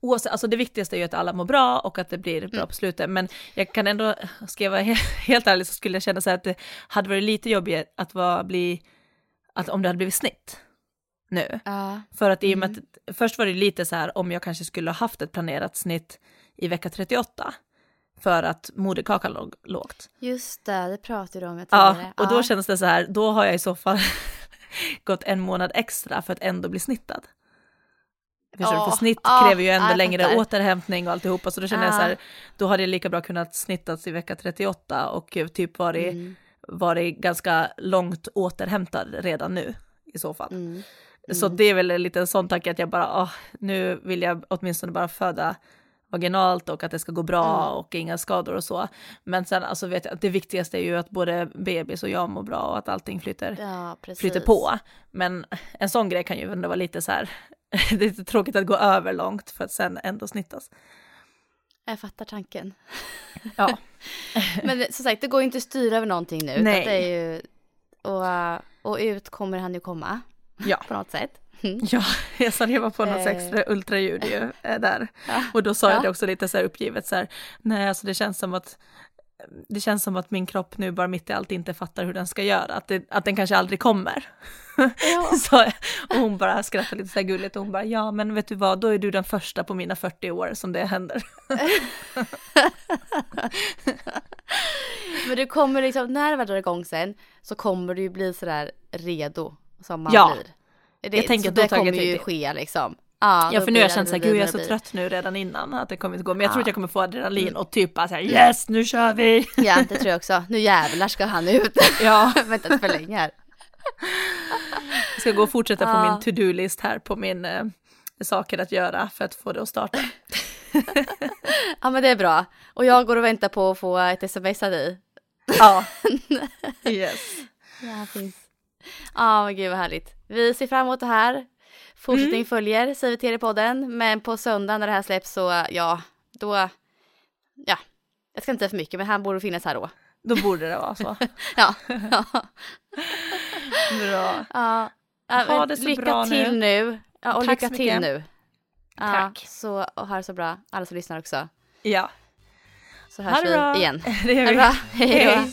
oavsett, alltså det viktigaste är ju att alla mår bra och att det blir bra mm. på slutet, men jag kan ändå, ska jag vara helt ärlig så skulle jag känna så att det hade varit lite jobbigt att vara, bli, att om det hade blivit snitt nu. Ja. För att i och med mm. att först var det lite så här om jag kanske skulle ha haft ett planerat snitt i vecka 38 för att moderkakan låg lågt. Just det, det pratade du om. Ja, och då ja. känns det så här, då har jag i så fall gått en månad extra för att ändå bli snittad. Förstår du? För snitt ja, kräver ju ändå jag längre fattar. återhämtning och alltihopa, så då känner jag Ja. så här, då hade jag lika bra kunnat snittas i vecka 38 och typ varit, Mm. varit ganska långt återhämtad redan nu i så fall. Mm. Så det är väl en liten sån tanke att jag bara, åh, nu vill jag åtminstone bara föda vaginalt och att det ska gå bra Mm. och inga skador och så. Men sen alltså vet jag att det viktigaste är ju att både bebis och jag mår bra och att allting flyter, Ja, flyter på. Men en sån grej kan ju ändå vara lite så här, det är lite tråkigt att gå över långt för att sen ändå snittas. Jag fattar tanken. Ja, Men som sagt, det går ju inte att styra över någonting nu. Nej. Det är ju, och, och ut kommer han ju komma ja. på något sätt. Ja, jag sa det var på något Eh. extra ultraljud ju, eh, där. Ja. Och då sa Ja. jag det också lite så här uppgivet så här, nej alltså det känns som att det känns som att min kropp nu bara mitt i allt inte fattar hur den ska göra, att, det, att den kanske aldrig kommer. Ja. Så, och hon bara skrattade lite så här gulligt och hon bara, ja men vet du vad, då är du den första på mina 40 år som det händer. Men du kommer liksom, när det väl drar igång sen så kommer du ju bli sådär redo som man Ja. blir. Det, Jag tänker att det kommer ju ske liksom. Ja, Ja för nu har jag känt så här, det blir- gud jag är så trött nu redan innan att det kommer inte gå, men jag tror Ja. att jag kommer få adrenalin och typ bara så här, yes nu kör vi! Ja, det tror jag också. Nu jävlar ska han ut. Ja, Vänta inte för länge här. jag ska gå och fortsätta på Ja. min to-do-list här på min eh, saker att göra för att få det att starta. Ja men det är bra. Och jag går och väntar på att få ett sms av dig. Ja. Yes. Ja, finns. Ja men gud vad härligt. Vi ser fram emot det här. Fortsättning Mm. följer säger vi till er i podden. Men på söndag när det här släpps så ja, då, ja, jag ska inte säga för mycket men han borde finnas här då. Då borde det vara så. Ja, ja. Bra. ja. Ha det så lycka bra till nu. Ja, och Tack lycka så till mycket. nu. Ja, Tack. Så, och ha det så bra, alla som lyssnar också. Ja. Så hörs vi igen. Det gör vi. hej. Hej.